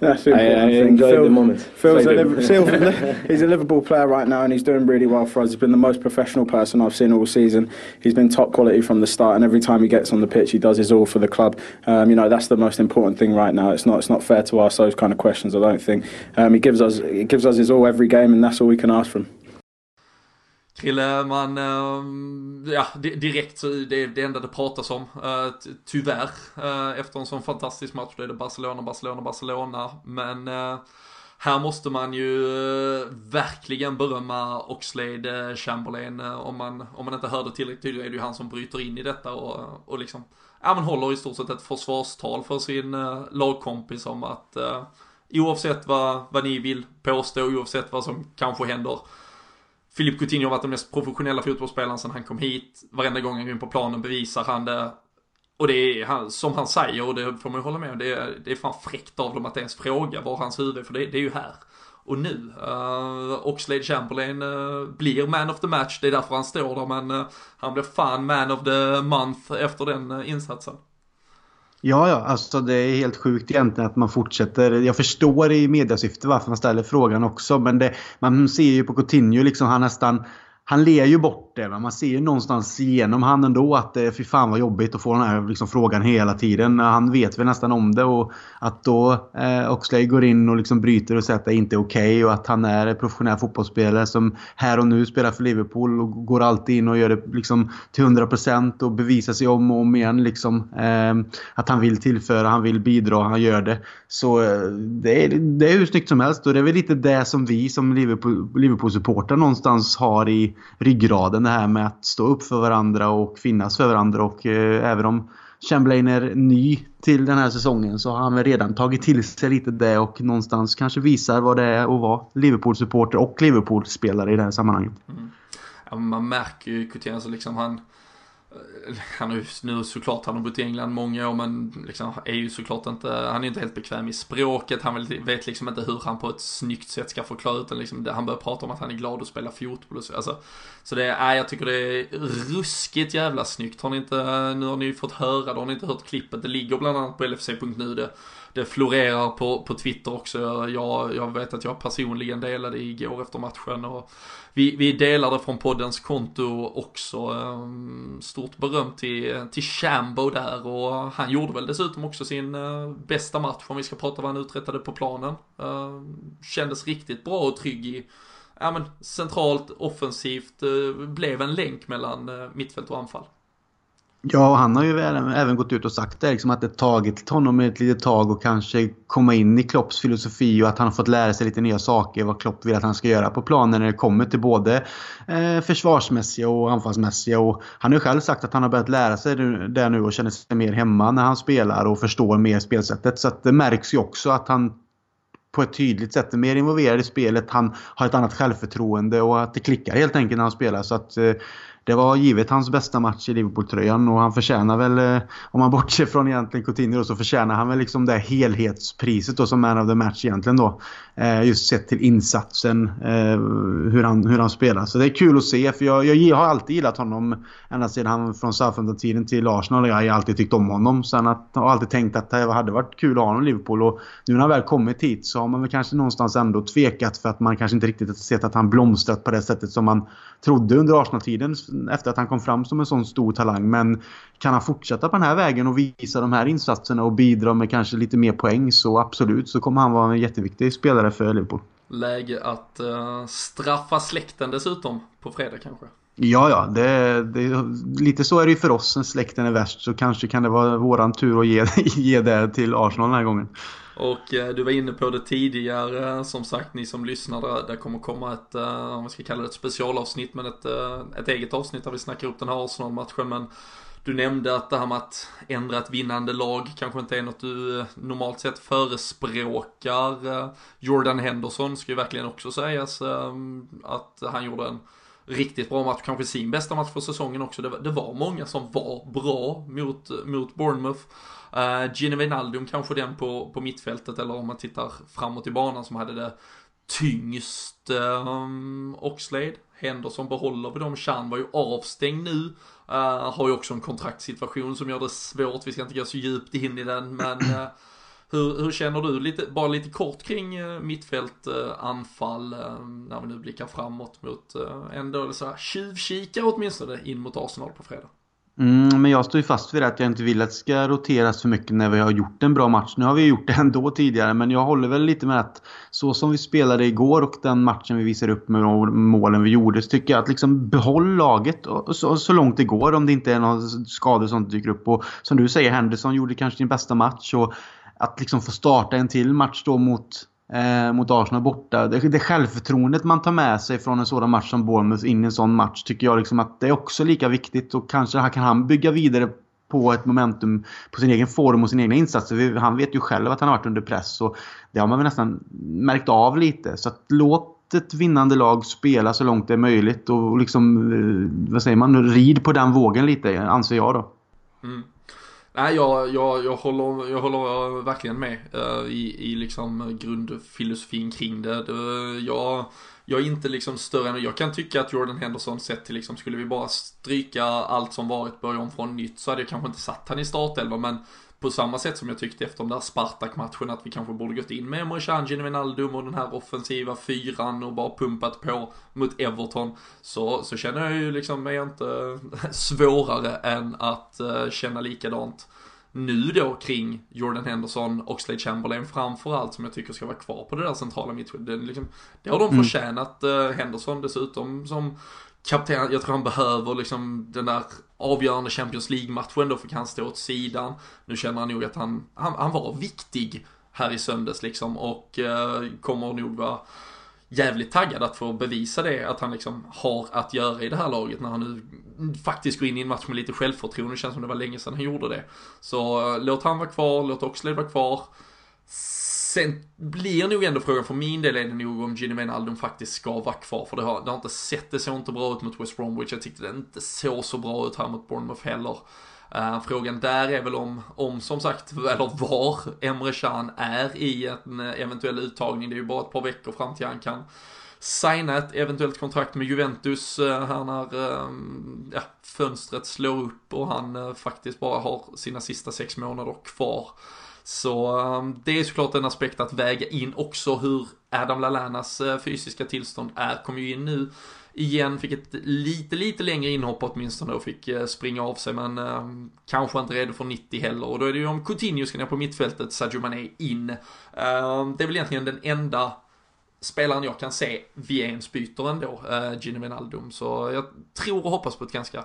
that's important. I, I enjoy Phil, the moment. Phil's a Liverpool, he's a Liverpool player right now, and he's doing really well for us. He's been the most professional person I've seen all season. He's been top quality from the start, and every time he gets on the pitch, he does his all for the club. Um, you know that's the most important thing right now. It's not it's not fair to ask those kind of questions. I don't think um, he gives us he gives us his all every game, and that's all we can ask from. Krille, man, ehm, ja direkt så det, det enda det pratas om, eh, tyvärr, eh, efter en sån fantastisk match, då är det Barcelona, Barcelona, Barcelona, men eh, här måste man ju verkligen berömma Oxlade Chamberlain, om man, om man inte hörde tillräckligt tydligt är det ju han som bryter in i detta och, och liksom, ja men håller i stort sett ett försvarstal för sin lagkompis om att oavsett vad, vad ni vill påstå, oavsett vad som kanske händer, Filip Coutinho har varit den mest professionella fotbollsspelaren sedan han kom hit. Varenda gång han går in på planen bevisar han det. Och det är som han säger, och det får man ju hålla med om, det är, det är fan fräckt av dem att ens fråga var hans huvud är, för det, det är ju här. Och nu, uh, Oxlade Chamberlain uh, blir man of the match, det är därför han står där, men uh, han blir fan man of the month efter den uh, insatsen. Ja, ja, alltså det är helt sjukt egentligen att man fortsätter. Jag förstår i mediasyfte varför man ställer frågan också, men det, man ser ju på Coutinho liksom, han nästan han ler ju bort det. Man ser ju någonstans igenom han ändå att det fy fan vad jobbigt att få den här liksom, frågan hela tiden. Han vet väl nästan om det och att då eh, Oxlade går in och liksom bryter och säger att det inte är okej okay och att han är en professionell fotbollsspelare som här och nu spelar för Liverpool och går alltid in och gör det liksom till 100% och bevisar sig om och om igen liksom. Eh, att han vill tillföra, han vill bidra, han gör det. Så eh, det, är, det är hur snyggt som helst och det är väl lite det som vi som Liverpool-supportrar någonstans har i ryggraden det här med att stå upp för varandra och finnas för varandra och eh, även om Chamberlain är ny till den här säsongen så har han väl redan tagit till sig lite det och någonstans kanske visar vad det är att vara Liverpool-supporter och Liverpool-spelare i det här sammanhanget. Mm. Ja, man märker ju Coutinho, alltså liksom han Eh, han har ju nu såklart, han har bott i England många år men liksom är ju såklart inte, han är inte helt bekväm i språket, han vet liksom inte hur han på ett snyggt sätt ska förklara utan liksom, han börjar prata om att han är glad att spela fotboll och så. Alltså, så det är, jag tycker det är ruskigt jävla snyggt. Har ni inte, nu har ni ju fått höra det, har ni inte hört klippet, det ligger bland annat på LFC.nu det det florerar på, på Twitter också. Jag, jag vet att jag personligen delade igår efter matchen och vi, vi delade från poddens konto också. Ehm, stort beröm till, till Shambo där och han gjorde väl dessutom också sin eh, bästa match om vi ska prata vad han uträttade på planen. Ehm, kändes riktigt bra och trygg i ja, men, centralt, offensivt, eh, blev en länk mellan eh, mittfält och anfall. Ja, han har ju även gått ut och sagt det, liksom att det tagit honom ett litet tag och kanske komma in i Klopps filosofi och att han har fått lära sig lite nya saker, vad Klopp vill att han ska göra på planen när det kommer till både eh, försvarsmässiga och anfallsmässiga. Och han har ju själv sagt att han har börjat lära sig det nu och känner sig mer hemma när han spelar och förstår mer spelsättet. Så att det märks ju också att han på ett tydligt sätt är mer involverad i spelet. Han har ett annat självförtroende och att det klickar helt enkelt när han spelar. Så att eh, det var givet hans bästa match i Liverpool-tröjan och han förtjänar väl, eh, om man bortser från egentligen Coutinho då, så förtjänar han väl liksom det helhetspriset då som man of the match egentligen då. Eh, just sett till insatsen, eh, hur, han, hur han spelar. Så det är kul att se för jag, jag har alltid gillat honom ända sedan han från Southampton-tiden till Arsenal. Jag har alltid tyckt om honom. Sen att, jag har alltid tänkt att det hade varit kul att ha honom i Liverpool och nu när han väl kommit hit så har man väl kanske någonstans ändå tvekat för att man kanske inte riktigt sett att han blomstrat på det sättet som man trodde under Arsenal-tiden efter att han kom fram som en sån stor talang. Men kan han fortsätta på den här vägen och visa de här insatserna och bidra med kanske lite mer poäng så absolut så kommer han vara en jätteviktig spelare för Liverpool. Läge att uh, straffa släkten dessutom på fredag kanske? Ja, ja. Det, det, lite så är det ju för oss när släkten är värst. Så kanske kan det vara våran tur att ge, ge det till Arsenal den här gången. Och eh, du var inne på det tidigare, som sagt ni som lyssnar, där, där kommer komma ett, eh, om vi ska kalla det ett specialavsnitt, men ett, eh, ett eget avsnitt där vi snackar upp den här Arsenal-matchen. Men du nämnde att det här med att ändra ett vinnande lag kanske inte är något du eh, normalt sett förespråkar. Eh, Jordan Henderson ska ju verkligen också sägas eh, att han gjorde en riktigt bra match, kanske sin bästa match för säsongen också. Det var, det var många som var bra mot, mot Bournemouth. Uh, Wijnaldum kanske den på, på mittfältet eller om man tittar framåt i banan som hade det tyngst. Um, Oxlade, Henderson behåller vi dem. Chan var ju avstängd nu. Uh, har ju också en kontraktssituation som gör det svårt. Vi ska inte gå så djupt in i den men uh, hur, hur, känner du, lite, bara lite kort kring uh, mittfält, anfall, när vi nu blickar framåt mot ändå så här tjuvkikar åtminstone in mot Arsenal på fredag? Mm, men jag står ju fast vid det att jag inte vill att det ska roteras för mycket när vi har gjort en bra match. Nu har vi gjort det ändå tidigare, men jag håller väl lite med att så som vi spelade igår och den matchen vi visar upp med målen vi gjorde, så tycker jag att liksom behåll laget och så, så långt det går om det inte är några skador som dyker upp. Och som du säger, Henderson gjorde kanske sin bästa match. Och att liksom få starta en till match då mot eh, mot Arsenal borta. Det, det självförtroendet man tar med sig från en sådan match som Bournemouth in i en sån match tycker jag liksom att det är också lika viktigt. Och kanske här kan han bygga vidare på ett momentum på sin egen form och sina egna insatser. Han vet ju själv att han har varit under press och det har man väl nästan märkt av lite. Så att låt ett vinnande lag spela så långt det är möjligt och liksom, eh, vad säger man, rid på den vågen lite, anser jag då. Mm. Nej, jag, jag, jag, håller, jag håller verkligen med uh, i, i liksom grundfilosofin kring det. det jag, jag är inte liksom större än, jag kan tycka att Jordan Henderson sett till liksom, skulle vi bara stryka allt som varit, börja om från nytt så hade jag kanske inte satt han i startelva men på samma sätt som jag tyckte efter den där Spartak-matchen att vi kanske borde gått in med Can, Wijnaldum och den här offensiva fyran och bara pumpat på mot Everton. Så, så känner jag ju liksom, jag inte svårare än att uh, känna likadant nu då kring Jordan Henderson och Slade Chamberlain framförallt som jag tycker ska vara kvar på det där centrala mittfältet. Det, liksom, det har de mm. förtjänat. Uh, Henderson dessutom som kapten, jag tror han behöver liksom den där avgörande Champions League-matchen då fick han stå åt sidan. Nu känner han nog att han, han, han var viktig här i söndags liksom och eh, kommer nog vara jävligt taggad att få bevisa det, att han liksom har att göra i det här laget när han nu faktiskt går in i en match med lite självförtroende. Det känns som det var länge sedan han gjorde det. Så eh, låt han vara kvar, låt Oxlade vara kvar. Sen blir nog ändå frågan för min del är det nog om Gini Wijnaldum faktiskt ska vara kvar. För det har, det har inte sett, det såg inte bra ut mot West Bromwich. Jag tyckte det inte såg så bra ut här mot Bournemouth heller. Uh, frågan där är väl om, om som sagt, eller var Emre Can är i en eh, eventuell uttagning. Det är ju bara ett par veckor fram till han kan signa ett eventuellt kontrakt med Juventus uh, här när uh, ja, fönstret slår upp och han uh, faktiskt bara har sina sista sex månader kvar. Så ehm, det är såklart en aspekt att väga in också hur Adam Lallanas eh, fysiska tillstånd är. Kommer ju in nu igen, fick ett lite, lite längre inhopp åtminstone och fick eh, springa av sig men eh, kanske inte redo för 90 heller. Och då är det ju om Coutinho ska ner på mittfältet, Sadio Mané in. Eh, det är väl egentligen den enda spelaren jag kan se via ens byter ändå, eh, Gino Wijnaldum. Så jag tror och hoppas på ett ganska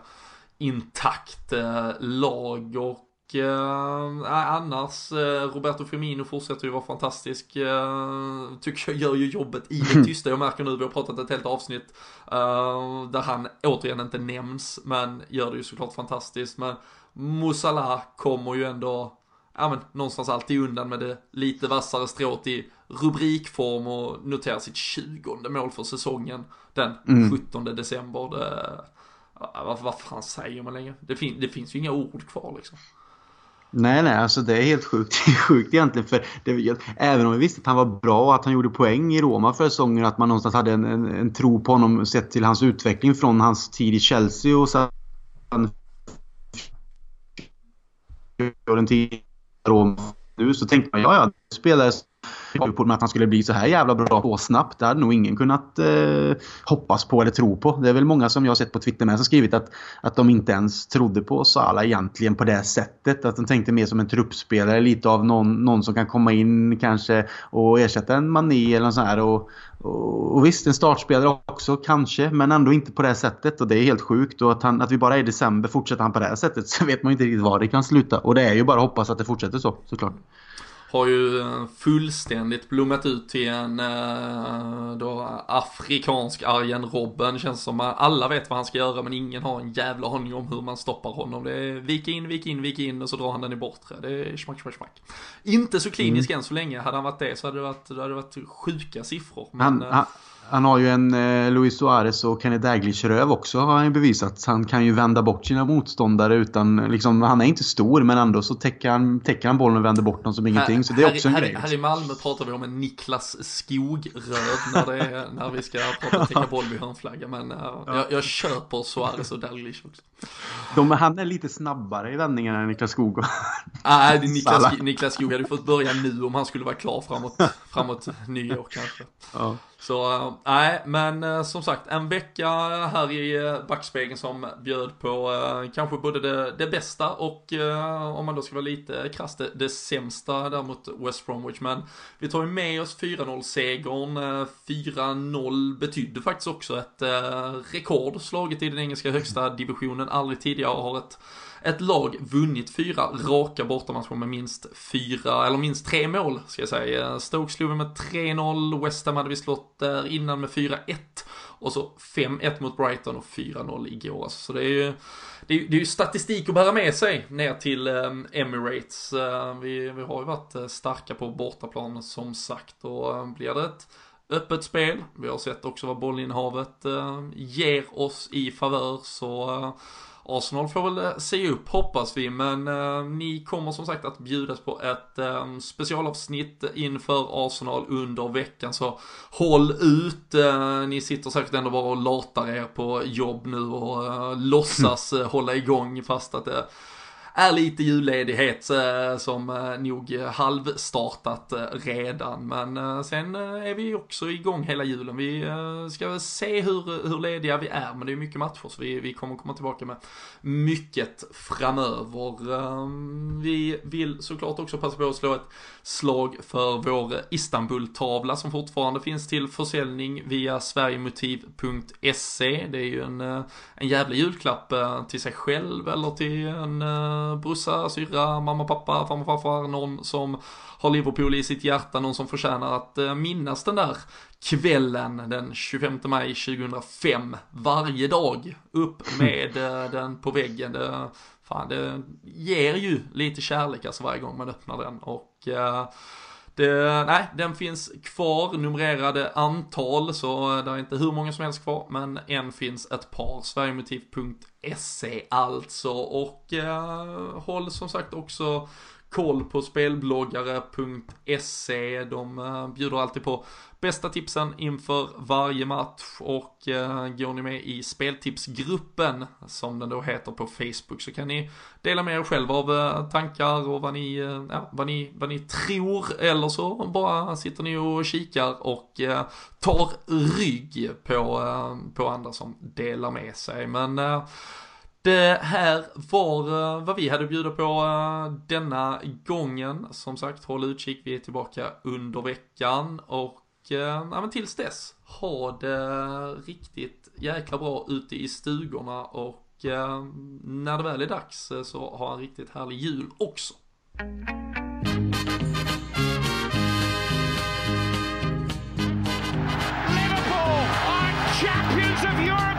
intakt eh, lag och eh, annars, eh, Roberto Firmino fortsätter ju vara fantastisk. Eh, tycker jag gör ju jobbet i det tysta. Jag märker nu, vi har pratat ett helt avsnitt eh, där han återigen inte nämns, men gör det ju såklart fantastiskt. Men Musala kommer ju ändå, ja men någonstans alltid undan med det lite vassare strået i rubrikform och noterar sitt 20 mål för säsongen den mm. 17 december. Det, vad, vad fan säger man längre? Det, fin det finns ju inga ord kvar liksom. Nej, nej, alltså det är helt sjukt, sjukt egentligen. För det, även om vi visste att han var bra och att han gjorde poäng i Roma för säsongen, att man någonstans hade en, en, en, tro på honom sett till hans utveckling från hans tid i Chelsea och sen Roma nu så tänkte man ja, ja, spelare Liverpool med att han skulle bli så här jävla bra så snabbt. Det hade nog ingen kunnat eh, hoppas på eller tro på. Det är väl många som jag har sett på Twitter med som skrivit att, att de inte ens trodde på Salah egentligen på det sättet. Att de tänkte mer som en truppspelare, lite av någon, någon som kan komma in kanske och ersätta en Mané eller något sånt här. Och, och, och visst, en startspelare också kanske, men ändå inte på det sättet. Och det är helt sjukt. Och att, han, att vi bara är i december fortsätter han på det här sättet så vet man inte riktigt var det kan sluta. Och det är ju bara att hoppas att det fortsätter så, såklart har ju eh, fullständigt blommat ut till en eh, då afrikansk Arjen Robben. Känns som att alla vet vad han ska göra men ingen har en jävla aning om hur man stoppar honom. Det är vik in, vik in, vik in och så drar han den i bortre. Det är smack, smack, smack. Inte så klinisk mm. än så länge. Hade han varit det så hade det varit, det hade varit sjuka siffror. Men, han, han, han har ju en eh, Luis Suarez och Kenny Daglish-röv också har han ju bevisat. Han kan ju vända bort sina motståndare utan, liksom, han är inte stor men ändå så täcker han, täcker han bollen och vänder bort dem som ingenting. Så det är också en grej. Här i Malmö pratar vi om en Niklas Skog-röv när, det är, när vi ska prata täcka boll vid hörnflagga. Men uh, ja. jag, jag köper Suarez och Daglish också. De, han är lite snabbare i vändningarna än Niklas Skog. Nej, ah, Niklas, Niklas Skog hade fått börja nu om han skulle vara klar framåt, framåt nyår kanske. Ja. Så nej, nej, men äh, som sagt en vecka här i eh, backspegeln som bjöd på äh, kanske både det, det bästa och om man då ska vara lite krass det, det sämsta där mot West Bromwich. Men vi tar ju med oss 4-0 segern. 4-0 betydde faktiskt också ett rekord slaget i den engelska högsta divisionen. Aldrig tidigare har ett ett lag vunnit fyra raka bortamatcher med minst fyra, eller minst tre mål ska jag säga. Stoke slog vi med 3-0, West Ham hade vi slått där innan med 4-1 och så 5-1 mot Brighton och 4-0 igår. Alltså, så det är ju det är, det är ju statistik att bära med sig ner till eh, Emirates. Eh, vi, vi har ju varit eh, starka på bortaplan som sagt och blir det ett öppet spel, vi har sett också vad bollinnehavet ger oss i favör så Arsenal får väl eh, se upp hoppas vi, men eh, ni kommer som sagt att bjudas på ett eh, specialavsnitt inför Arsenal under veckan, så håll ut. Eh, ni sitter säkert ändå bara och latar er på jobb nu och eh, låtsas mm. hålla igång fast att det är lite julledighet eh, som eh, nog halvstartat eh, redan. Men sen är vi också igång hela julen. Vi ska se hur, hur lediga vi är, men det är mycket matcher så vi, vi kommer komma tillbaka med mycket framöver. Ehm, vi vill såklart också passa på att slå ett slag för vår Istanbul-tavla som fortfarande finns till försäljning via sverigemotiv.se. Det är ju en, en jävla julklapp till sig själv eller till en Eh, brorsa, syrra, mamma, pappa, farmor, farfar, någon som har Liverpool i sitt hjärta, någon som förtjänar att eh, minnas den där kvällen den 25 maj 2005 varje dag. Upp med eh, den på väggen. Det, fan, det ger ju lite kärlek alltså varje gång man öppnar den och uh, det, nej, den finns kvar, numrerade antal, så det är inte hur många som helst kvar, men en finns ett par, sverigemotiv.se alltså, och eh, håll som sagt också koll på spelbloggare.se. De eh, bjuder alltid på bästa tipsen inför varje match och eh, går ni med i speltipsgruppen som den då heter på Facebook så kan ni dela med er själva av eh, tankar och vad ni, ja, vad, ni, vad ni tror eller så bara sitter ni och kikar och tar rygg på, på andra som delar med sig. Men det här var eh, vad vi hade att bjuda på eh, denna gången. Som sagt, håll utkik, vi är tillbaka under veckan och eh, ja, men tills dess, ha det riktigt jäkla bra ute i stugorna och när det väl är dags så ha en riktigt härlig jul också. Liverpool are champions of Europe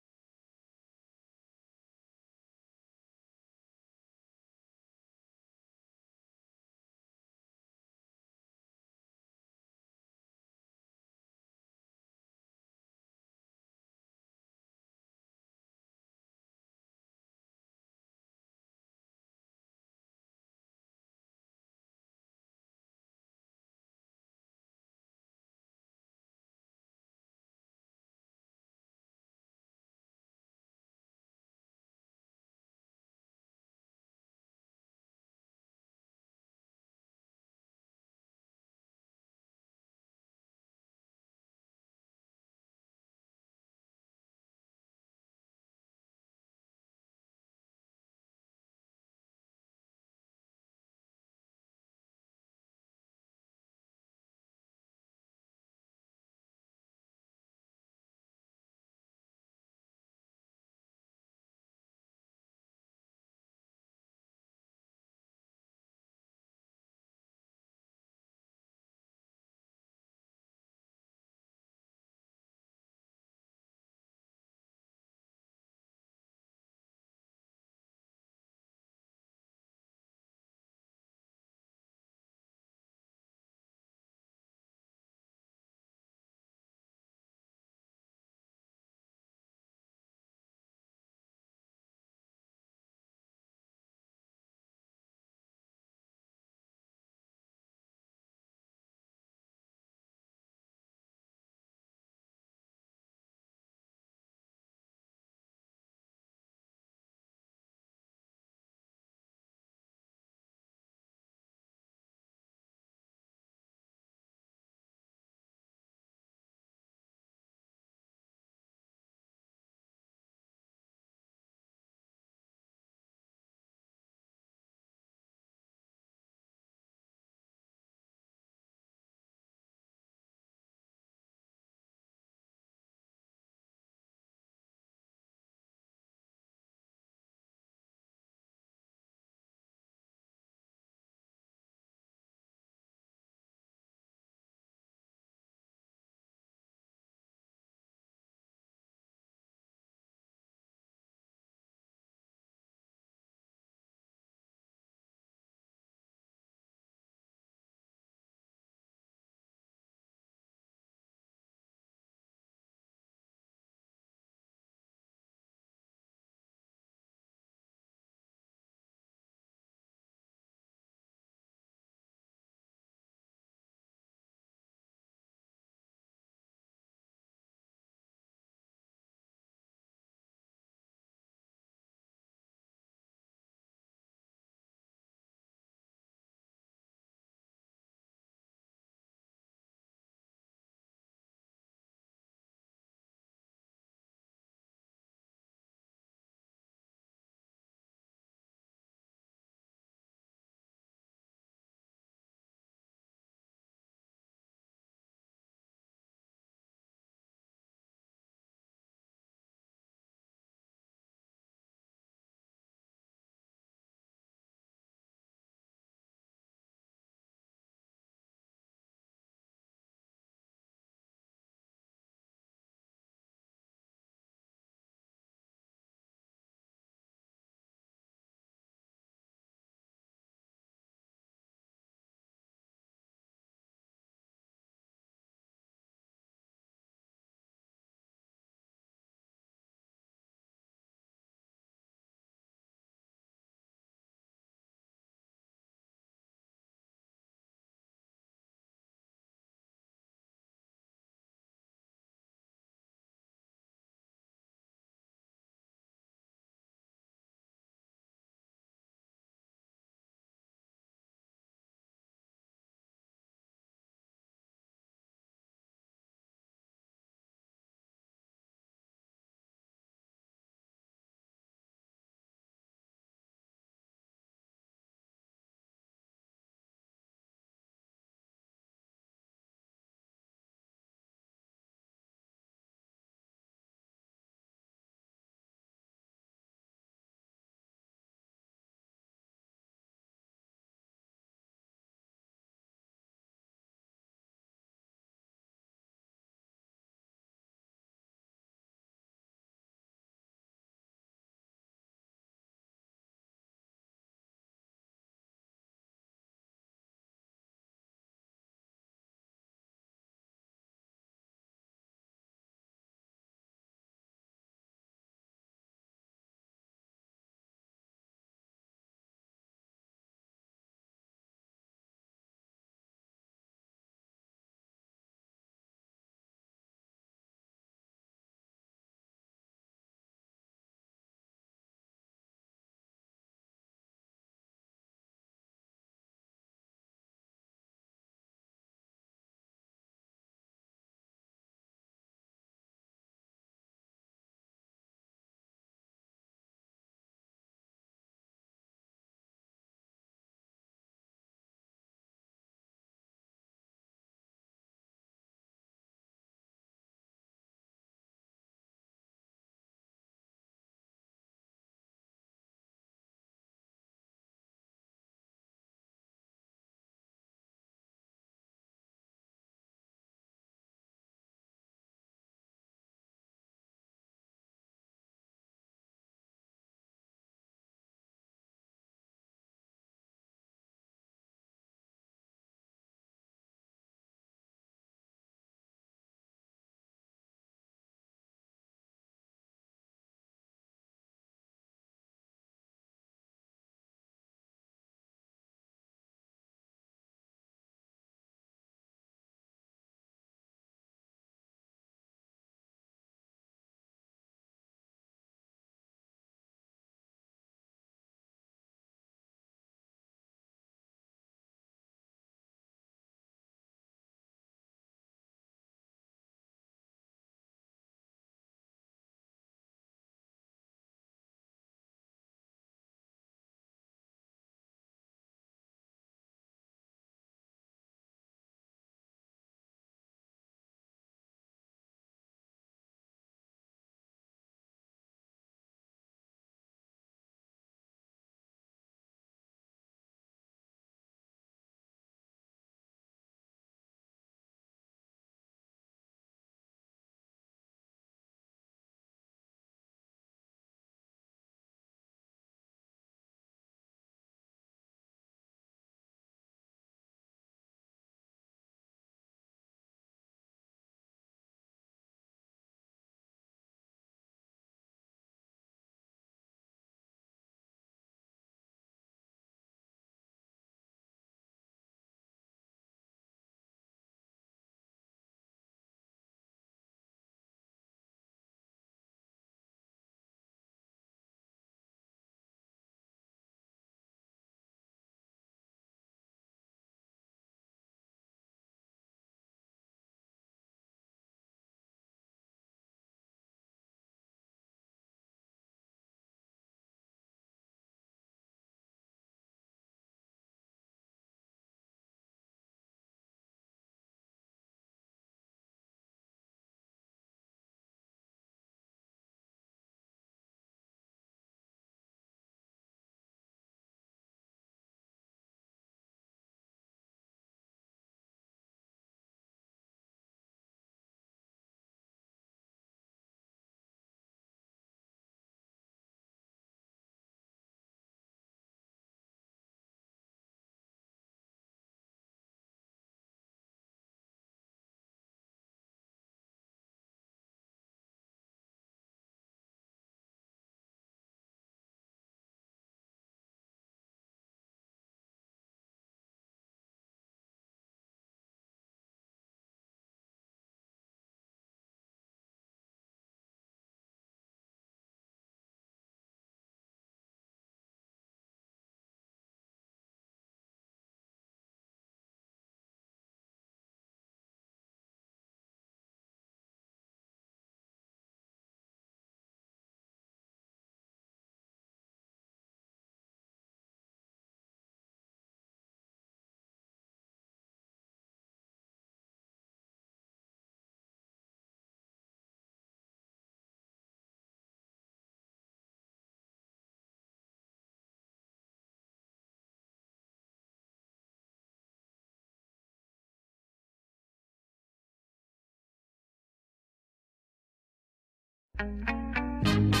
Thank you.